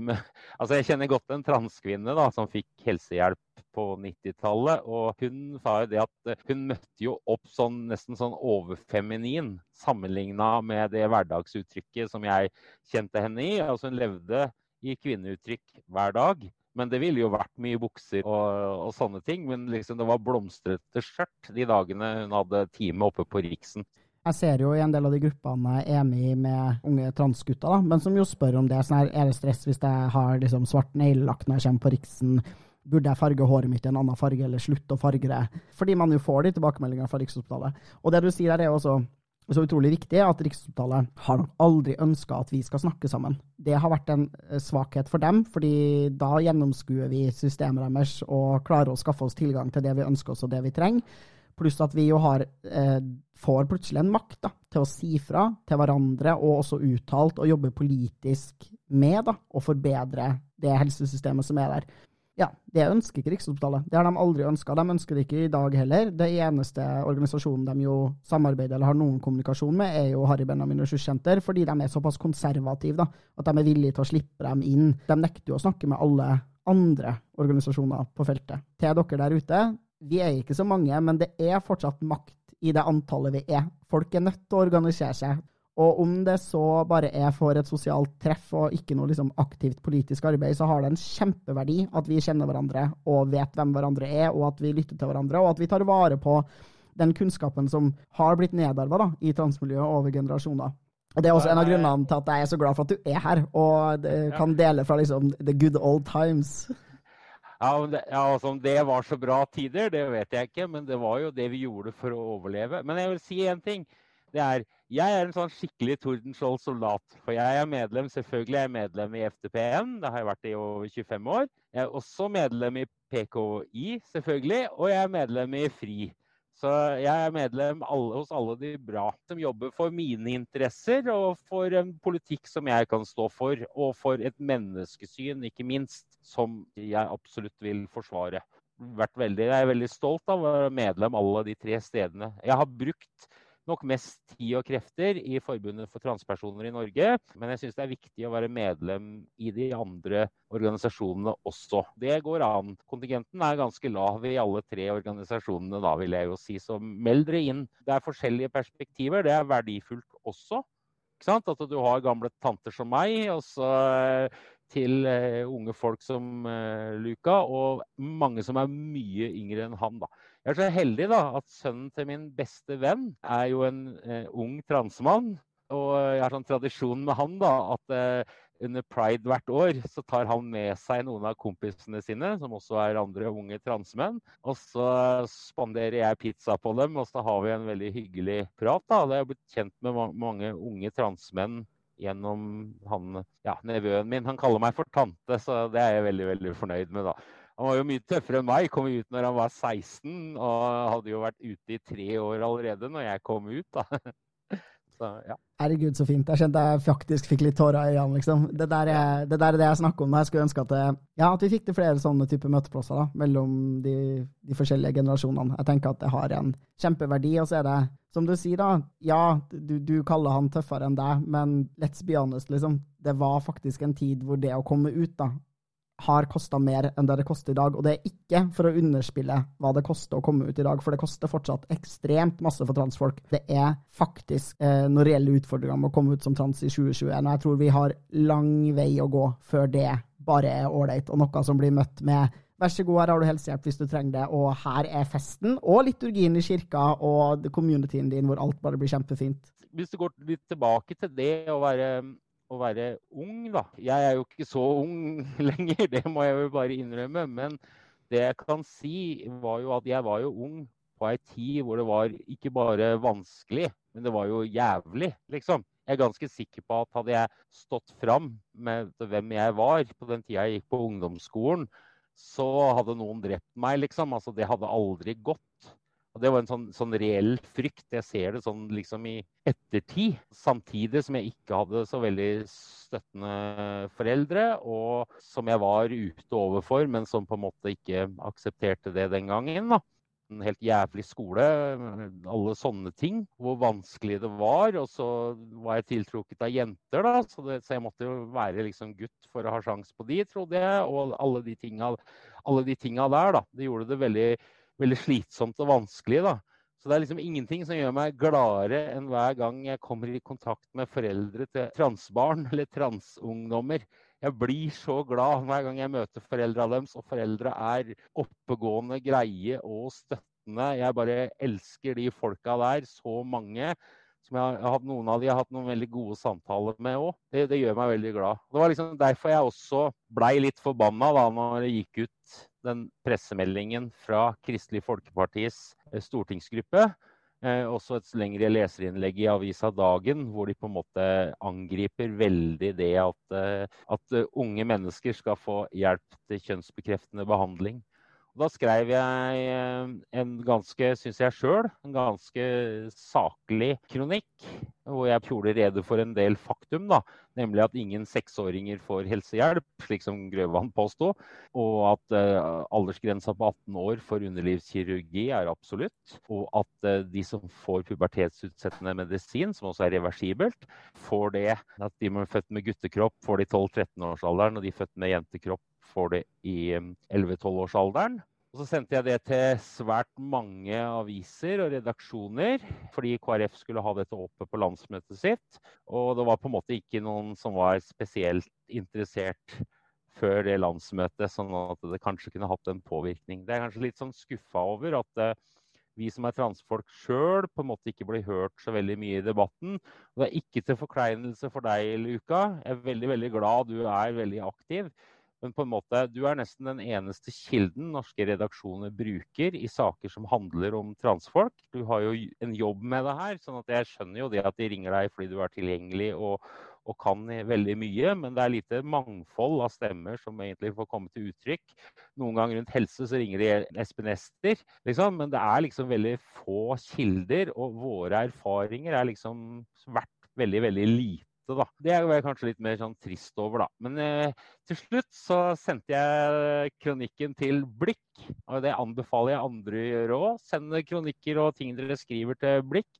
Altså, jeg kjenner godt en transkvinne da, som fikk helsehjelp på 90-tallet. Og hun sa jo det at eh, hun møtte jo opp sånn nesten sånn overfeminin sammenligna med det hverdagsuttrykket som jeg kjente henne i. Altså hun levde i kvinneuttrykk hver dag. Men det ville jo vært mye bukser og, og sånne ting. Men liksom det var blomstrete skjørt de dagene hun hadde time oppe på Riksen. Jeg ser jo i en del av de gruppene jeg er med i med unge transgutter, da, men som jo spør om det. Sånn her, er det stress hvis jeg har liksom svart neglelakk når jeg kommer på Riksen? Burde jeg farge håret mitt i en annen farge, eller slutte å farge det? Fordi man jo får de tilbakemeldingene fra Rikshospitalet. Og det du sier her, er også så utrolig viktig at Rikshospitalet har aldri ønska at vi skal snakke sammen. Det har vært en eh, svakhet for dem, fordi da gjennomskuer vi systemet deres og klarer å skaffe oss tilgang til det vi ønsker oss og det vi trenger. Pluss at vi jo har, eh, får plutselig en makt da, til å si fra til hverandre, og også uttalt, og jobbe politisk med da, å forbedre det helsesystemet som er der. Ja, det ønsker ikke Rikshospitalet. Det har de aldri ønska. De ønsker det ikke i dag heller. Det eneste organisasjonen de jo samarbeider eller har noen kommunikasjon med, er jo Harry Benjamin Ressurssenter, fordi de er såpass konservative da, at de er villige til å slippe dem inn. De nekter jo å snakke med alle andre organisasjoner på feltet. Til dere der ute, vi er ikke så mange, men det er fortsatt makt i det antallet vi er. Folk er nødt til å organisere seg. Og om det så bare er for et sosialt treff og ikke noe liksom aktivt politisk arbeid, så har det en kjempeverdi at vi kjenner hverandre og vet hvem hverandre er, og at vi lytter til hverandre, og at vi tar vare på den kunnskapen som har blitt nedarva i transmiljøet over generasjoner. Og Det er også en av grunnene til at jeg er så glad for at du er her og kan dele fra liksom the good old times. Ja, det, ja, altså, Om det var så bra tider, det vet jeg ikke, men det var jo det vi gjorde for å overleve. Men jeg vil si én ting. Det er jeg er en sånn skikkelig Tordenskjold-soldat. For jeg er medlem selvfølgelig jeg er medlem i FTPN, det har jeg vært i over 25 år. Jeg er også medlem i PKI, selvfølgelig, og jeg er medlem i FRI. Så jeg er medlem alle, hos alle de bra, som jobber for mine interesser og for en politikk som jeg kan stå for. Og for et menneskesyn, ikke minst, som jeg absolutt vil forsvare. Veldig, jeg er veldig stolt av å være medlem alle de tre stedene. Jeg har brukt nok mest tid og krefter i Forbundet for transpersoner i Norge. Men jeg syns det er viktig å være medlem i de andre organisasjonene også. Det går an. Kontingenten er ganske lav i alle tre organisasjonene, da vil jeg jo si. Så meld dere inn. Det er forskjellige perspektiver. Det er verdifullt også. At du har gamle tanter som meg, og så til uh, unge folk som uh, Luca, og mange som er mye yngre enn han. da. Jeg er så heldig da, at sønnen til min beste venn er jo en eh, ung transmann. Og jeg har sånn tradisjon med han da, at under pride hvert år så tar han med seg noen av kompisene sine, som også er andre unge transmenn. Og så spanderer jeg pizza på dem, og så har vi en veldig hyggelig prat. da. Jeg har blitt kjent med mange unge transmenn gjennom han, ja, nevøen min. Han kaller meg for tante, så det er jeg veldig, veldig fornøyd med, da. Han var jo mye tøffere enn meg. Kom ut når han var 16 og hadde jo vært ute i tre år allerede når jeg kom ut, da. Så, ja. Herregud, så fint. Jeg kjente jeg faktisk fikk litt tårer i øynene, liksom. Det der, er, det der er det jeg snakker om. Jeg skulle ønske at, det, ja, at vi fikk til flere sånne typer møteplasser da, mellom de, de, forskjellige generasjonene. Jeg tenker at det har en kjempeverdi. Og så er det, som du sier, da, ja, du, du kaller han tøffere enn deg, men let's be honest, liksom. Det var faktisk en tid hvor det å komme ut, da, har kosta mer enn det det koster i dag. Og det er ikke for å underspille hva det koster å komme ut i dag, for det koster fortsatt ekstremt masse for transfolk. Det er faktisk eh, noen reelle utfordringer med å komme ut som trans i 2021, og jeg tror vi har lang vei å gå før det bare er ålreit, og noe som blir møtt med Vær så god, her har du helsehjelp hvis du trenger det, og her er festen og liturgien i kirka og communityen din hvor alt bare blir kjempefint. Hvis du går litt tilbake til det å være å være ung, da. Jeg er jo ikke så ung lenger, det må jeg jo bare innrømme. Men det jeg kan si, var jo at jeg var jo ung på ei tid hvor det var ikke bare vanskelig, men det var jo jævlig, liksom. Jeg er ganske sikker på at hadde jeg stått fram med hvem jeg var på den tida jeg gikk på ungdomsskolen, så hadde noen drept meg, liksom. Altså, det hadde aldri gått. Og Det var en sånn, sånn, reell frykt. Jeg ser det sånn liksom i ettertid. Samtidig som jeg ikke hadde så veldig støttende foreldre, og som jeg var ute overfor, men som på en måte ikke aksepterte det den gangen. da. En helt jævlig skole, alle sånne ting. Hvor vanskelig det var. Og så var jeg tiltrukket av jenter, da, så, det, så jeg måtte jo være liksom gutt for å ha sjanse på de, trodde jeg. Og alle de tinga, de der, da. Det gjorde det veldig veldig slitsomt og vanskelig. da. Så det er liksom ingenting som gjør meg gladere enn hver gang jeg kommer i kontakt med foreldre til transbarn eller transungdommer. Jeg blir så glad hver gang jeg møter foreldra deres, og foreldre er oppegående, greie og støttende. Jeg bare elsker de folka der, så mange. Som jeg har hatt Noen av de jeg har hatt noen veldig gode samtaler med òg. Det, det, gjør meg veldig glad. Det var liksom derfor jeg også blei litt forbanna da når det gikk ut den pressemeldingen fra Kristelig Folkepartis eh, stortingsgruppe Eh, også et lengre leserinnlegg i avisa Dagen, hvor de på en måte angriper veldig det at, at unge mennesker skal få hjelp til kjønnsbekreftende behandling. Da skrev jeg eh, en ganske, syns jeg sjøl, en ganske saklig kronikk. Hvor jeg gjorde rede for en del faktum, da. Nemlig at ingen seksåringer får helsehjelp, slik som Grøvan påsto. Og at uh, aldersgrensa på 18 år for underlivskirurgi er absolutt. Og at uh, de som får pubertetsutsettende medisin, som også er reversibelt, får det. At de som er født med guttekropp, får det i 12-13-årsalderen, og de født med jentekropp får det i 11-12-årsalderen. Og så sendte jeg det til svært mange aviser og redaksjoner, fordi KrF skulle ha dette oppe på landsmøtet sitt. Og det var på en måte ikke noen som var spesielt interessert før det landsmøtet, sånn at det kanskje kunne hatt en påvirkning. Det er kanskje litt sånn skuffa over at uh, vi som er transfolk sjøl, på en måte ikke blir hørt så veldig mye i debatten. Og det er ikke til forkleinelse for deg, Luka. Jeg er veldig, veldig glad du er veldig aktiv. Men på en måte, du er nesten den eneste kilden norske redaksjoner bruker i saker som handler om transfolk. Du har jo en jobb med det her, sånn at jeg skjønner jo det at de ringer deg fordi du er tilgjengelig og, og kan veldig mye. Men det er lite mangfold av stemmer som egentlig får komme til uttrykk. Noen ganger rundt helse så ringer de Espen Ester, liksom. Men det er liksom veldig få kilder, og våre erfaringer er liksom verdt veldig, veldig lite da. Det er jeg kanskje litt mer sånn trist over, da. Men eh, til slutt så sendte jeg kronikken til Blikk. Og det anbefaler jeg andre å gjøre òg. Send kronikker og ting dere skriver til Blikk.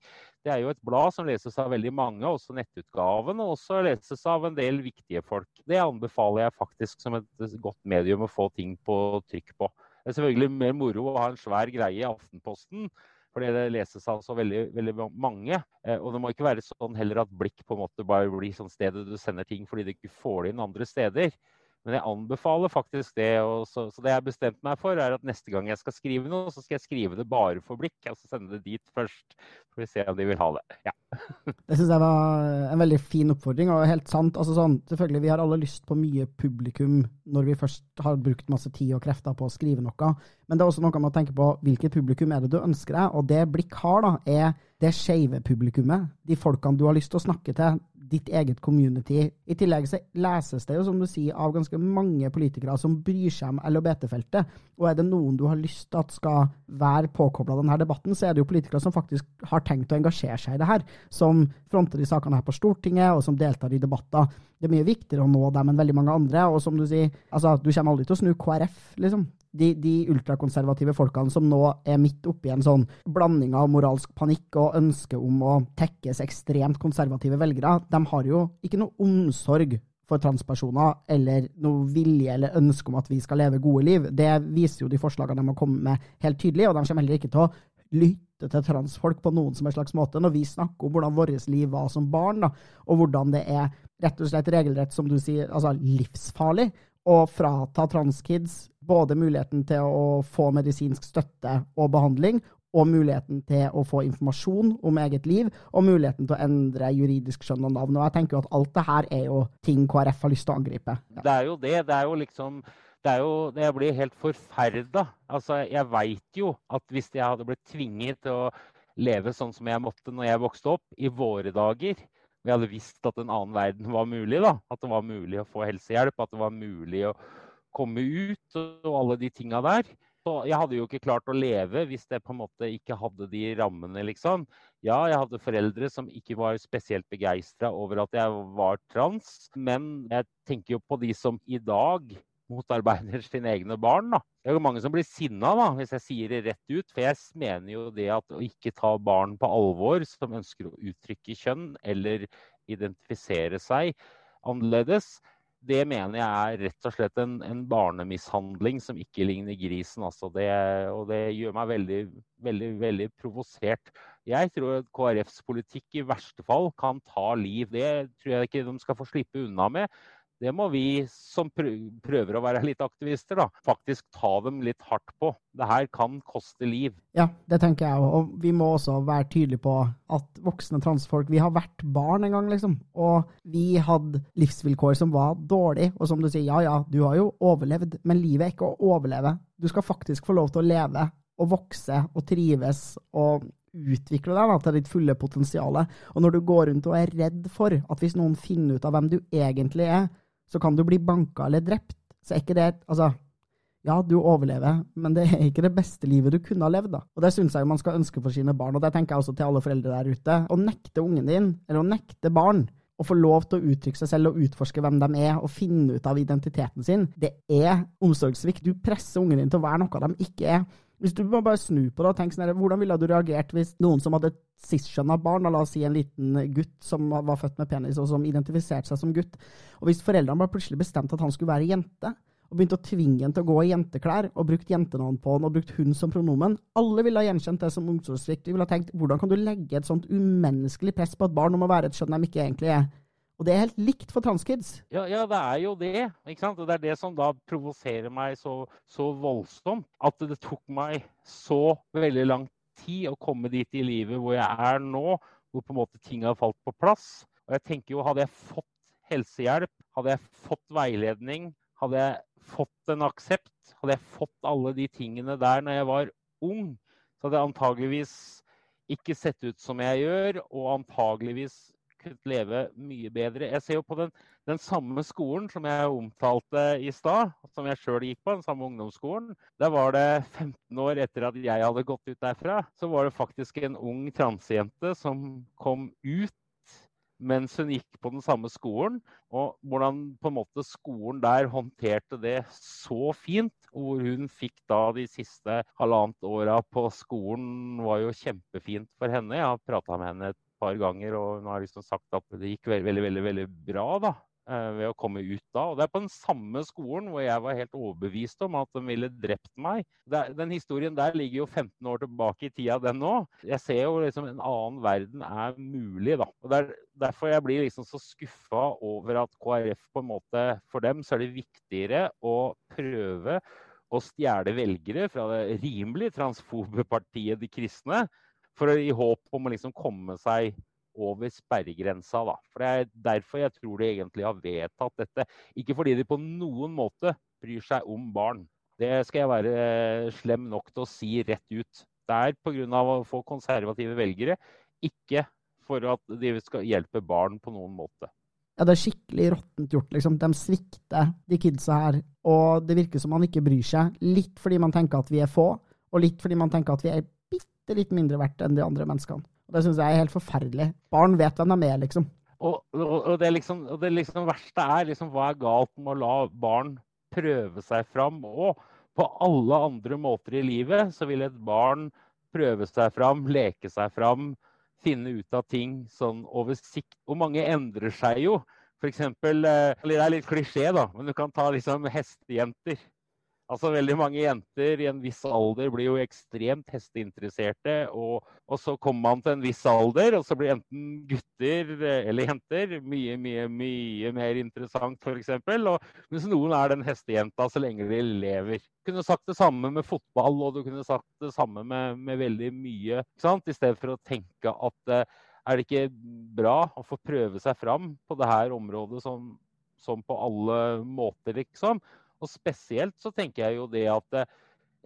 Det er jo et blad som leses av veldig mange, også nettutgaven, og også leses av en del viktige folk. Det anbefaler jeg faktisk som et godt medium å få ting på trykk på. Det er selvfølgelig mer moro å ha en svær greie i Aftenposten fordi det leses av så veldig, veldig mange. Eh, og det må ikke være sånn heller at blikk på en måte bare blir sånn stedet du sender ting fordi du ikke får det inn andre steder. Men jeg anbefaler faktisk det. Så, så, det jeg har bestemt meg for, er at neste gang jeg skal skrive noe, så skal jeg skrive det bare for blikk. Og så sende det dit først. Så får vi se om de vil ha det. Ja. det syns jeg var en veldig fin oppfordring, og helt sant. Altså sånn, selvfølgelig, vi har alle lyst på mye publikum når vi først har brukt masse tid og krefter på å skrive noe. Men det er også noe med å tenke på hvilket publikum er det du ønsker deg. Og det Blikk har, da, er det skeive publikummet. De folkene du har lyst til å snakke til ditt eget community. I tillegg så leses det jo, som du sier, av ganske mange politikere som bryr seg om LHBT-feltet. Og er det noen du har lyst til at skal være påkobla denne debatten, så er det jo politikere som faktisk har tenkt å engasjere seg i det her. Som fronter de sakene her på Stortinget, og som deltar i debatter. Det er mye viktigere å nå dem enn veldig mange andre. Og som du sier, altså, du kommer aldri til å snu KrF, liksom de, de, ultrakonservative folkene som nå er midt oppi en sånn blanding av moralsk panikk og ønske om å tekkes ekstremt konservative velgere, de har jo ikke noe omsorg for transpersoner eller noe vilje eller ønske om at vi skal leve gode liv. Det viser jo de forslagene de har kommet med helt tydelig, og de kommer heller ikke til å lytte til transfolk på noen som en slags måte når vi snakker om hvordan vårt liv var som barn, da, og hvordan det er rett og slett regelrett, som du sier, altså livsfarlig å frata transkids både muligheten til å få medisinsk støtte og behandling, og muligheten til å få informasjon om eget liv, og muligheten til å endre juridisk skjønn og navn. Og jeg tenker jo at alt det her er jo ting KrF har lyst til å angripe. Ja. Det er jo det. Det er jo liksom det er jo, Jeg blir helt forferda. Altså, jeg veit jo at hvis jeg hadde blitt tvinget til å leve sånn som jeg måtte når jeg vokste opp, i våre dager, jeg hadde visst at en annen verden var mulig, da, at det var mulig å få helsehjelp, at det var mulig å komme ut og alle de tinga der. Så jeg hadde jo ikke klart å leve hvis jeg på en måte ikke hadde de rammene, liksom. Ja, jeg hadde foreldre som ikke var spesielt begeistra over at jeg var trans, men jeg tenker jo på de som i dag motarbeider sine egne barn. da. Det er jo mange som blir sinna hvis jeg sier det rett ut. For jeg mener jo det at å ikke ta barn på alvor som ønsker å uttrykke kjønn eller identifisere seg annerledes, det mener jeg er rett og slett en, en barnemishandling som ikke ligner grisen. Altså det, og det gjør meg veldig, veldig, veldig provosert. Jeg tror at KrFs politikk i verste fall kan ta liv. Det tror jeg ikke de skal få slippe unna med det må vi som prøver å være litt aktivister, da, faktisk ta dem litt hardt på. Det her kan koste liv. Ja, det tenker jeg òg. Og vi må også være tydelige på at voksne transfolk Vi har vært barn en gang, liksom. Og vi hadde livsvilkår som var dårlige. Og som du sier, ja ja, du har jo overlevd, men livet er ikke å overleve. Du skal faktisk få lov til å leve og vokse og trives og utvikle deg da, til ditt fulle potensial. Og når du går rundt og er redd for at hvis noen finner ut av hvem du egentlig er, så kan du bli banka eller drept, så er ikke det Altså, ja, du overlever, men det er ikke det beste livet du kunne ha levd. da. Og Det syns jeg man skal ønske for sine barn, og det tenker jeg også til alle foreldre der ute. Å nekte ungen din, eller å nekte barn, å få lov til å uttrykke seg selv og utforske hvem de er, og finne ut av identiteten sin, det er omsorgssvikt. Du presser ungen din til å være noe de ikke er. Hvis du må bare snu på det og tenke sånn hvordan ville du reagert hvis noen som hadde et cis-skjønna barn, la oss si en liten gutt som var født med penis, og som identifiserte seg som gutt, og hvis foreldrene bare plutselig bestemte at han skulle være jente, og begynte å tvinge henne til å gå i jenteklær, og brukt jentenavn på henne, og brukt hun som pronomen. Alle ville ha gjenkjent det som omsorgssvikt. Vi ville ha tenkt hvordan kan du legge et sånt umenneskelig press på et barn om å være et skjønn de ikke egentlig er? Og det er helt likt for transkids. Ja, ja, det er jo det. ikke sant? Og det er det som da provoserer meg så, så, voldsomt. At det tok meg så veldig lang tid å komme dit i livet hvor jeg er nå, hvor på en måte ting har falt på plass. Og jeg tenker jo, hadde jeg fått helsehjelp, hadde jeg fått veiledning, hadde jeg fått en aksept, hadde jeg fått alle de tingene der når jeg var ung, så hadde jeg antageligvis ikke sett ut som jeg gjør, og antageligvis kunnet leve mye bedre. Jeg ser jo på den, den samme skolen som jeg omtalte i stad, som jeg sjøl gikk på, den samme ungdomsskolen. Der var det 15 år etter at jeg hadde gått ut derfra, så var det faktisk en ung transjente som kom ut mens hun gikk på den samme skolen. Og hvordan på en måte skolen der håndterte det så fint. Hvor hun fikk da de siste halvannet åra på skolen var jo kjempefint for henne. Jeg har prata med henne et par ganger, og hun har liksom sagt at det gikk veldig, veldig, veldig, bra da, eh, ved å komme ut da. Og det er på den samme skolen hvor jeg var helt overbevist om at de ville drept meg. den historien der ligger jo 15 år tilbake i tida, den òg. Jeg ser jo liksom en annen verden er mulig, da. Og det er derfor jeg blir liksom så skuffa over at KrF på en måte For dem så er det viktigere å prøve å stjele velgere fra det rimelig transfobe partiet De kristne for i håp om å liksom komme seg over sperregrensa. Da. For Det er derfor jeg tror de egentlig har vedtatt dette. Ikke fordi de på noen måte bryr seg om barn. Det skal jeg være eh, slem nok til å si rett ut. Det er pga. å få konservative velgere, ikke for at de skal hjelpe barn på noen måte. Ja, det er skikkelig råttent gjort, liksom. De svikter, de kidsa her. Og det virker som man ikke bryr seg. Litt fordi man tenker at vi er få, og litt fordi man tenker at vi er bitte litt mindre verdt enn de andre menneskene. Og Det syns jeg er helt forferdelig. Barn vet hvem de er, liksom. Og, og, og, det, liksom, og det liksom verste er liksom, hva er galt med å la barn prøve seg fram? Og på alle andre måter i livet så vil et barn prøve seg fram, leke seg fram, finne ut av ting sånn over sikt. Og mange endrer seg jo. For eksempel, eh, Det er litt klisjé, da, men du kan ta liksom hestejenter. Altså Veldig mange jenter i en viss alder blir jo ekstremt hesteinteresserte. Og, og, så kommer man til en viss alder, og så blir enten gutter eller jenter mye, mye mye mer interessant, f.eks. Mens noen er den hestejenta så lenge de lever. Du kunne sagt det samme med fotball, og du kunne sagt det samme med, med veldig mye. ikke sant? I stedet for å tenke at eh, er det ikke bra å få prøve seg fram på det her området som, som på alle måter, liksom? Og spesielt så tenker jeg jo det at eh,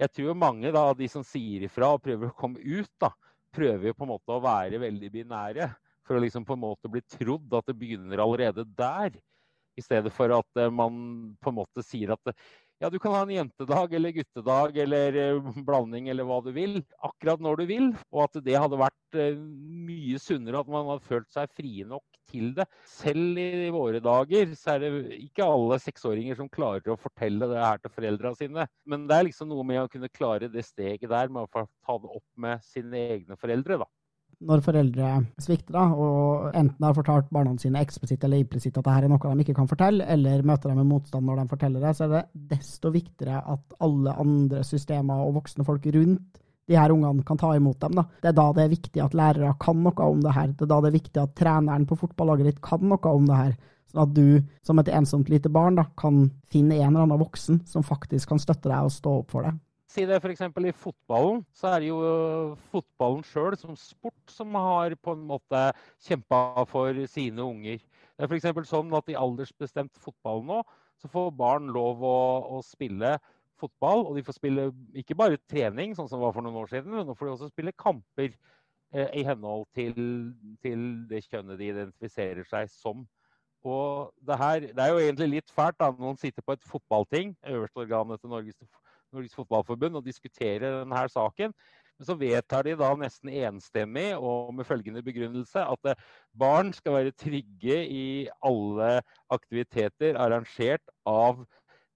jeg tror mange da, de som sier ifra og prøver å komme ut, da, prøver jo på en måte å være veldig binære. For å liksom på en måte bli trodd at det begynner allerede der. I stedet for at eh, man på en måte sier at ja, du kan ha en jentedag eller guttedag eller eh, blanding eller hva du vil. Akkurat når du vil. Og at det hadde vært mye sunnere at man hadde følt seg frie nok til det. Selv i våre dager så er det ikke alle seksåringer som klarer å fortelle det her til foreldra sine. Men det er liksom noe med å kunne klare det steget der med å ta det opp med sine egne foreldre, da. Når foreldre svikter da, og enten har fortalt barna sine eksplisitt eller implisitt at dette er noe de ikke kan fortelle, eller møter dem med motstand når de forteller det, så er det desto viktigere at alle andre systemer og voksne folk rundt de her ungene kan ta imot dem. Da. Det er da det er viktig at lærere kan noe om det her. Det er da det er viktig at treneren på fotballaget ditt kan noe om det her. Sånn at du som et ensomt lite barn da, kan finne en eller annen voksen som faktisk kan støtte deg og stå opp for deg. Si det f.eks. i fotballen, så er det jo øh, fotballen sjøl som sport som har på en måte kjempa for sine unger. Det er f.eks. sånn at i aldersbestemt fotball nå, så får barn lov å, å spille fotball. Og de får spille ikke bare trening, sånn som det var for noen år siden, men nå får de også spille kamper eh, i henhold til, til, det kjønnet de identifiserer seg som. Og det, her, det er jo egentlig litt fælt da, noen sitter på et fotballting, øverste organet til Norges, Norges Fotballforbund, og diskuterer denne saken. Men så vedtar de da nesten enstemmig og med følgende begrunnelse at eh, barn skal være trygge i alle aktiviteter arrangert av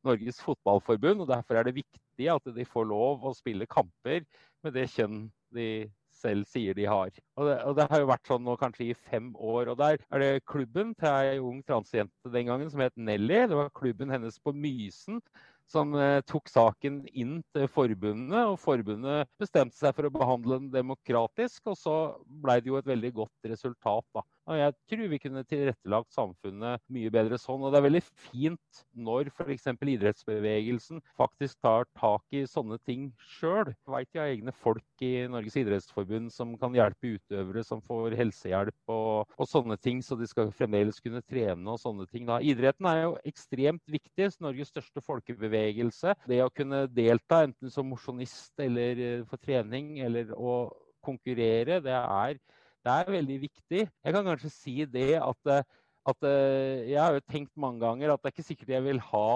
Norges Fotballforbund. og Derfor er det viktig at de får lov å spille kamper med det kjønn de selv sier de har. Og det, og det, har jo vært sånn nå kanskje i fem år. og Der er det klubben til ei ung transjente den gangen som het Nelly. Det var klubben hennes på Mysen som eh, tok saken inn til forbundet. og Forbundet bestemte seg for å behandle den demokratisk, og så ble det jo et veldig godt resultat. da. Og jeg tror vi kunne tilrettelagt samfunnet mye bedre sånn. Og det er veldig fint når f.eks. idrettsbevegelsen faktisk tar tak i sånne ting sjøl. Veit jeg har egne folk i Norges idrettsforbund som kan hjelpe utøvere som får helsehjelp og, og, sånne ting, så de skal fremdeles kunne trene og sånne ting. Da. Idretten er jo ekstremt viktig. Norges største folkebevegelse. Det å kunne delta enten som mosjonist eller eh, for trening eller å konkurrere, det er det er veldig viktig. Jeg kan kanskje si det at, eh, at eh, jeg har jo tenkt mange ganger at det er ikke sikkert jeg vil ha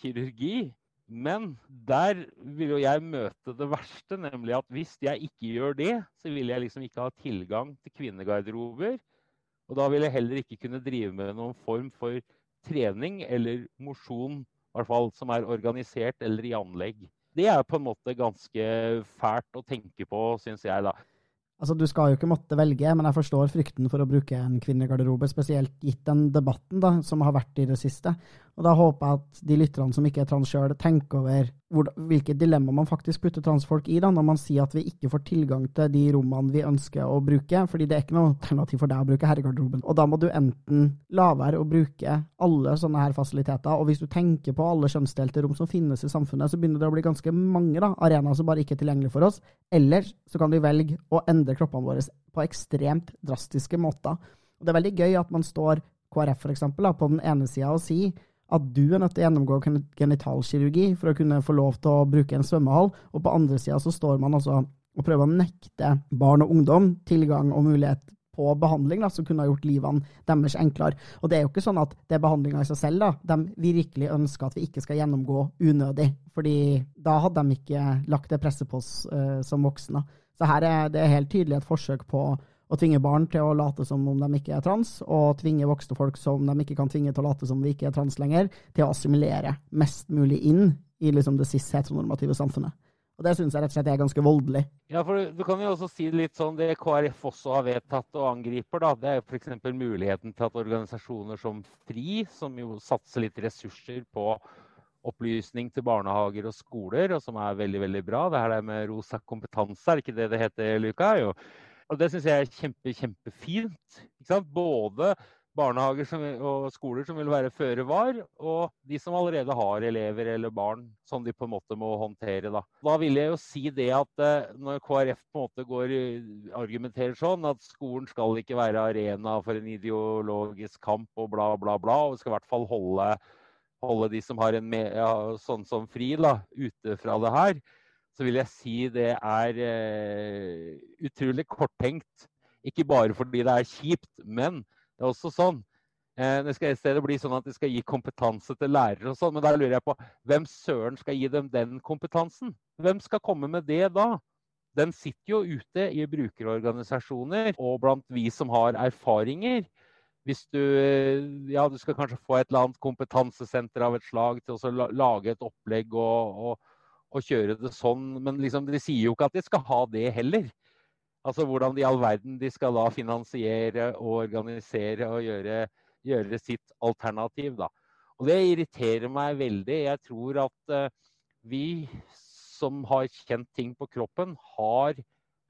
kirurgi. Men der vil jo jeg møte det verste, nemlig at hvis jeg ikke gjør det, så vil jeg liksom ikke ha tilgang til kvinnegarderober. Og da vil jeg heller ikke kunne drive med noen form for trening eller mosjon, i hvert fall som er organisert eller i anlegg. Det er på en måte ganske fælt å tenke på, syns jeg, da. Altså, Du skal jo ikke måtte velge, men jeg forstår frykten for å bruke en kvinnegarderobe, spesielt gitt den debatten da, som har vært i det siste. Og Da håper jeg at de lytterne som ikke er trans sjøl, tenker over hvor, hvilke dilemmaer man faktisk putter transfolk i, da, når man sier at vi ikke får tilgang til de rommene vi ønsker å bruke. fordi det er ikke noe alternativ for deg å bruke herregarderoben. Og da må du enten la være å bruke alle sånne her fasiliteter, og hvis du tenker på alle kjønnsdelte rom som finnes i samfunnet, så begynner det å bli ganske mange da, arenaer som bare ikke er tilgjengelige for oss. Eller så kan vi velge å endre kroppene våre på ekstremt drastiske måter. Og Det er veldig gøy at man står KrF for eksempel, da, på den ene sida og sier at du er nødt til å gjennomgå genitalkirurgi for å kunne få lov til å bruke en svømmehall, og på andre sida så står man altså og prøver å nekte barn og ungdom tilgang og mulighet på behandling da, som kunne ha gjort livene deres enklere. Og det er jo ikke sånn at det er behandlinga i seg selv da, de virkelig ønsker at vi ikke skal gjennomgå unødig. fordi da hadde de ikke lagt det presset på oss uh, som voksne. Så her er det helt tydelig et forsøk på å tvinge barn til å late som om de ikke er trans, og tvinge voksne folk som de ikke kan tvinge til å late som de ikke er trans lenger, til å assimilere mest mulig inn i liksom det sist heteronormative samfunnet. Og Det syns jeg rett og slett er ganske voldelig. Ja, for Du kan jo også si litt sånn det KrF også har vedtatt og angriper. da, Det er f.eks. muligheten til at organisasjoner som FRI, som jo satser litt ressurser på opplysning til barnehager og skoler, og som er veldig veldig bra. Det her med rosa kompetanse, er ikke det det heter, Luka? Jo. Og det syns jeg er kjempe, kjempefint. Både barnehager som, og skoler som vil være føre var, og de som allerede har elever eller barn som de på en måte må håndtere. Da, da vil jeg jo si det at eh, når KrF på en måte går, argumenterer sånn at skolen skal ikke være arena for en ideologisk kamp og bla, bla, bla, og skal i hvert fall holde, holde de som har en ja, sånn som fri, da, ute fra det her så vil jeg si det er uh, utrolig korttenkt. Ikke bare fordi det er kjipt, men det er også sånn uh, Det skal i stedet bli sånn at de skal gi kompetanse til lærere og sånn, men da lurer jeg på hvem søren skal gi dem den kompetansen? Hvem skal komme med det da? Den sitter jo ute i brukerorganisasjoner og blant vi som har erfaringer. Hvis du, ja, du skal kanskje få et eller annet kompetansesenter av et slag til å lage et opplegg og, og å kjøre det sånn. Men liksom, de sier jo ikke at de skal ha det heller. Altså hvordan i all verden de skal da finansiere og organisere og gjøre, gjøre sitt alternativ, da. Og det irriterer meg veldig. Jeg tror at uh, vi som har kjent ting på kroppen, har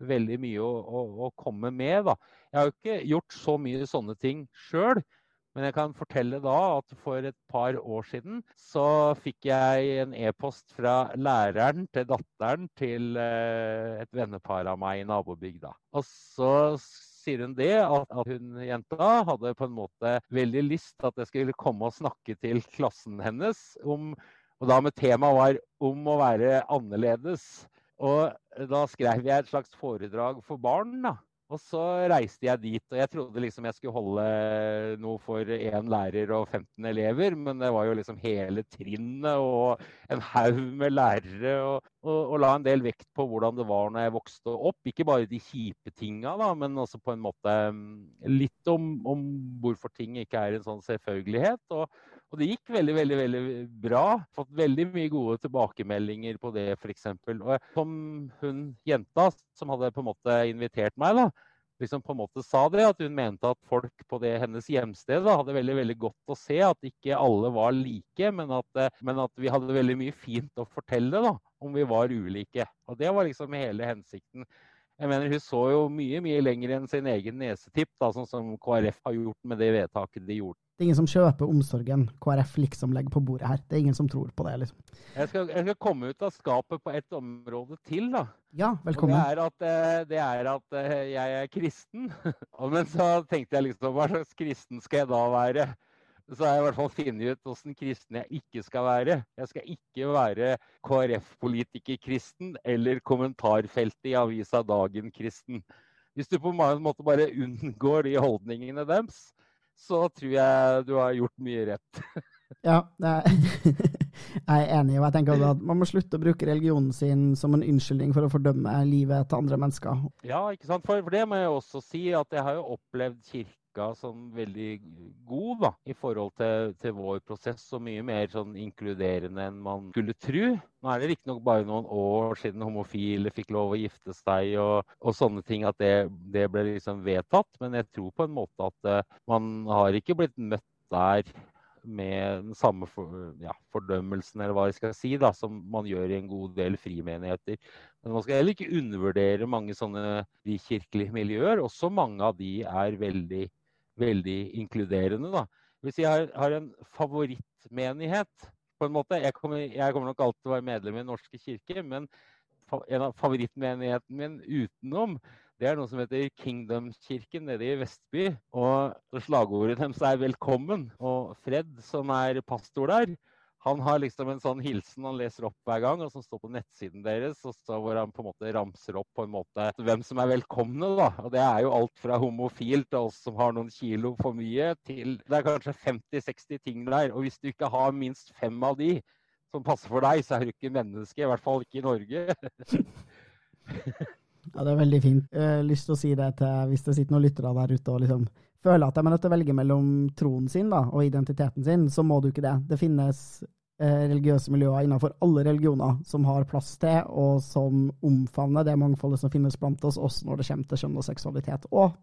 veldig mye å, å, å komme med. Da. Jeg har jo ikke gjort så mye sånne ting sjøl. Men jeg kan fortelle da at for et par år siden så fikk jeg en e-post fra læreren til datteren til eh, et vennepar av meg i nabobygda. Og så sier hun det, at hun jenta hadde på en måte veldig lyst at jeg skulle komme og snakke til klassen hennes om Og da med temaet var om å være annerledes. Og da skrev jeg et slags foredrag for barn. da Og så reiste jeg dit, og jeg trodde liksom jeg skulle holde noe for én lærer og 15 elever, men det var jo liksom hele trinnet og en haug med lærere. Og, og, og, la en del vekt på hvordan det var når jeg vokste opp. Ikke bare de kjipe tinga, men også på en måte mm, litt om, om hvorfor ting ikke er en sånn selvfølgelighet. Og, og det gikk veldig, veldig veldig bra. Fått veldig mye gode tilbakemeldinger på det, f.eks. Og som hun jenta som hadde på en måte invitert meg, da, liksom på en måte sa det, at hun mente at folk på det hennes hjemsted da, hadde veldig veldig godt å se at ikke alle var like, men at, eh, men at, vi hadde veldig mye fint å fortelle da, om vi var ulike. Og Det var liksom hele hensikten. Jeg mener Hun så jo mye mye lenger enn sin egen nesetipp, da, sånn som KrF har gjort med det vedtaket de gjorde. Det er ingen som kjøper omsorgen KrF liksom legger på bordet her. Det er ingen som tror på det. liksom. Jeg skal, jeg skal komme ut av skapet på et område til. da. Ja, velkommen. Det er at, eh, det er at eh, jeg er kristen. Men så tenkte jeg liksom, hva slags kristen skal jeg da være? Så har jeg i hvert fall funnet ut åssen kristen jeg ikke skal være. Jeg skal ikke være KrF-politiker-kristen eller kommentarfeltet i avisa Dagen-kristen. Hvis du på en måte bare unngår de holdningene deres, så tror jeg du har gjort mye rett. ja, er, jeg er enig. og jeg tenker at Man må slutte å bruke religionen sin som en unnskyldning for å fordømme livet til andre mennesker. Ja, ikke sant? For, for det må jeg også si, at jeg har jo opplevd kirke virka som veldig god da, i forhold til, til, vår prosess, og mye mer sånn inkluderende enn man skulle tro. Nå er det riktignok bare noen år siden homofile fikk lov å gifte seg og, og sånne ting, at det, det, ble liksom vedtatt. Men jeg tror på en måte at uh, man har ikke blitt møtt der med den samme for, ja, fordømmelsen eller hva jeg skal si, da, som man gjør i en god del frimenigheter. Men man skal heller ikke undervurdere mange sånne kirkelige miljøer. Også mange av de er veldig veldig inkluderende. da. Hvis jeg har, har en favorittmenighet på en måte, jeg kommer, jeg kommer, nok alltid til å være medlem i Den norske kirke, men en av favorittmenighetene min utenom, det er noe som heter Kingdomskirken nede i Vestby. Og slagordet deres er 'velkommen'. Og Fred, som er pastor der, han har liksom en sånn hilsen han leser opp hver gang, og som står på nettsiden deres, og så hvor han på en måte ramser opp på en måte hvem som er velkomne. da. Og Det er jo alt fra homofil til oss som har noen kilo for mye, til det er kanskje 50-60 ting der. Og hvis du ikke har minst fem av de som passer for deg, så er du ikke menneske. I hvert fall ikke i Norge. ja, det er veldig fint. Jeg har lyst til å si det til hvis det sitter noen lyttere der ute og liksom føler at de er nødt til å velge mellom troen sin da, og identiteten sin, så må du ikke det. Det finnes eh, religiøse miljøer innenfor alle religioner som har plass til, og som omfavner det mangfoldet som finnes blant oss, også når det kommer til kjønn og seksualitet. Og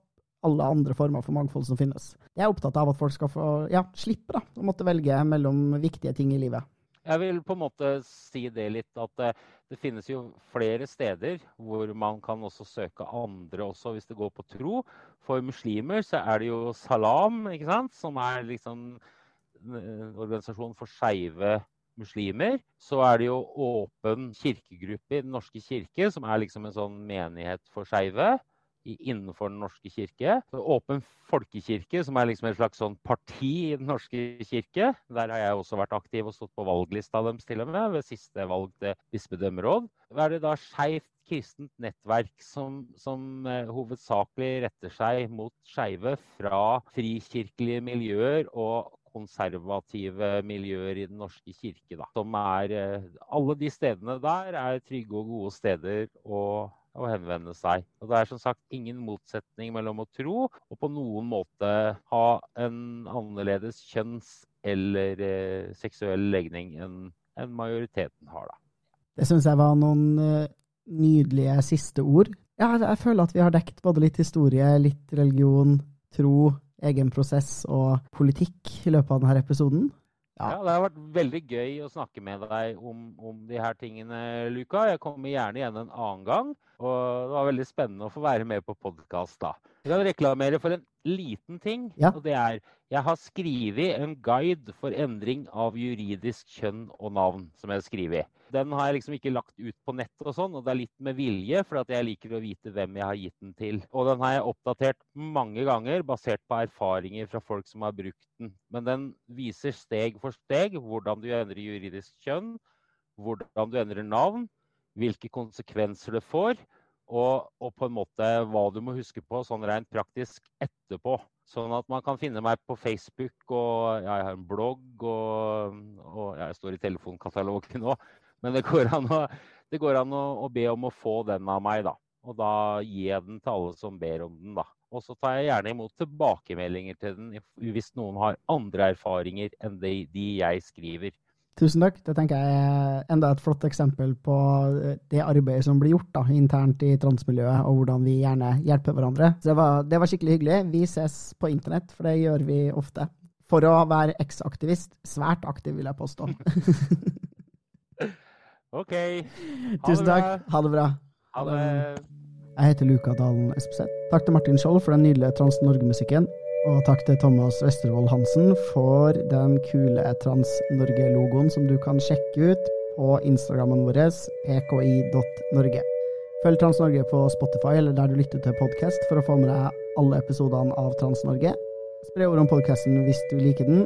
alle andre former for mangfold som finnes. Jeg er opptatt av at folk skal få ja, slippe da, å måtte velge mellom viktige ting i livet. Jeg vil på en måte si det litt at det, eh, det finnes jo flere steder hvor man kan også søke andre også hvis det går på tro. For muslimer så er det jo Salam, ikke sant? som er liksom en organisasjon for skeive muslimer. Så er det jo Åpen kirkegruppe i Den norske kirke, som er liksom en sånn menighet for skeive innenfor Den norske kirke. Åpen folkekirke, som er liksom et slags sånn parti i Den norske kirke. Der har jeg også vært aktiv og stått på valglista deres til og med, ved siste valg til bispedømmeråd. Da er det da Skeivt kristent nettverk som, som uh, hovedsakelig retter seg mot skeive fra frikirkelige miljøer og konservative miljøer i Den norske kirke. Da. Som er, uh, alle de stedene der er trygge og gode steder å å henvende seg. Og Det er som sagt ingen motsetning mellom å tro og på noen måte ha en annerledes kjønns- eller eh, seksuell legning enn en majoriteten har. da. Det syns jeg var noen uh, nydelige siste ord. Ja, jeg føler at vi har dekt både litt historie, litt religion, tro, egen prosess og politikk i løpet av denne episoden. Ja. ja. Det har vært veldig gøy å snakke med deg om, om de her tingene, Luka. Jeg kommer gjerne igjen en annen gang. Og det var veldig spennende å få være med på podkast da. Jeg kan reklamere for en liten ting. Ja. Og det er jeg har skrevet en guide for endring av juridisk kjønn og navn. som jeg har skrevet. Den har jeg liksom ikke lagt ut på nettet, og sånn, og det er litt med vilje, for jeg liker å vite hvem jeg har gitt den til. Og den har jeg oppdatert mange ganger, basert på erfaringer fra folk som har brukt den. Men den viser steg for steg hvordan du endrer juridisk kjønn, hvordan du endrer navn, hvilke konsekvenser det får, Og, og, på en måte hva du må huske på sånn rent praktisk etterpå. Sånn at man kan finne meg på Facebook, og jeg har en blogg, og, og jeg står i telefonkatalogen nå. Men det går an, å, går an å, å, be om å få den av meg, da. Og da gir jeg den til alle som ber om den, da. Og så tar jeg gjerne imot tilbakemeldinger til den hvis noen har andre erfaringer enn de, de jeg skriver. Tusen takk. Det tenker jeg er enda et flott eksempel på eh, det arbeidet som blir gjort da, internt i transmiljøet, og hvordan vi gjerne hjelper hverandre. Så det var, det var skikkelig hyggelig. Vi ses på internett, for det gjør vi ofte. For å være eksaktivist, Svært aktiv, vil jeg påstå. OK. Ha Tusen takk. Ha det bra. Ha det. Jeg heter Luka Dalen Espeseth. Takk til Martin Skjold for den nydelige Trans-Norge-musikken. Og takk til Thomas Westervold Hansen for den kule Trans-Norge-logoen som du kan sjekke ut på Instagrammen vår pki.norge. Følg Trans-Norge på Spotify eller der du lytter til podkast for å få med deg alle episodene av Trans-Norge. Spre ord om podkasten hvis du liker den,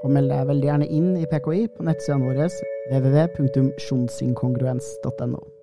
og meld deg veldig gjerne inn i PKI på nettsidene våre www.sjonsinkongruens.no.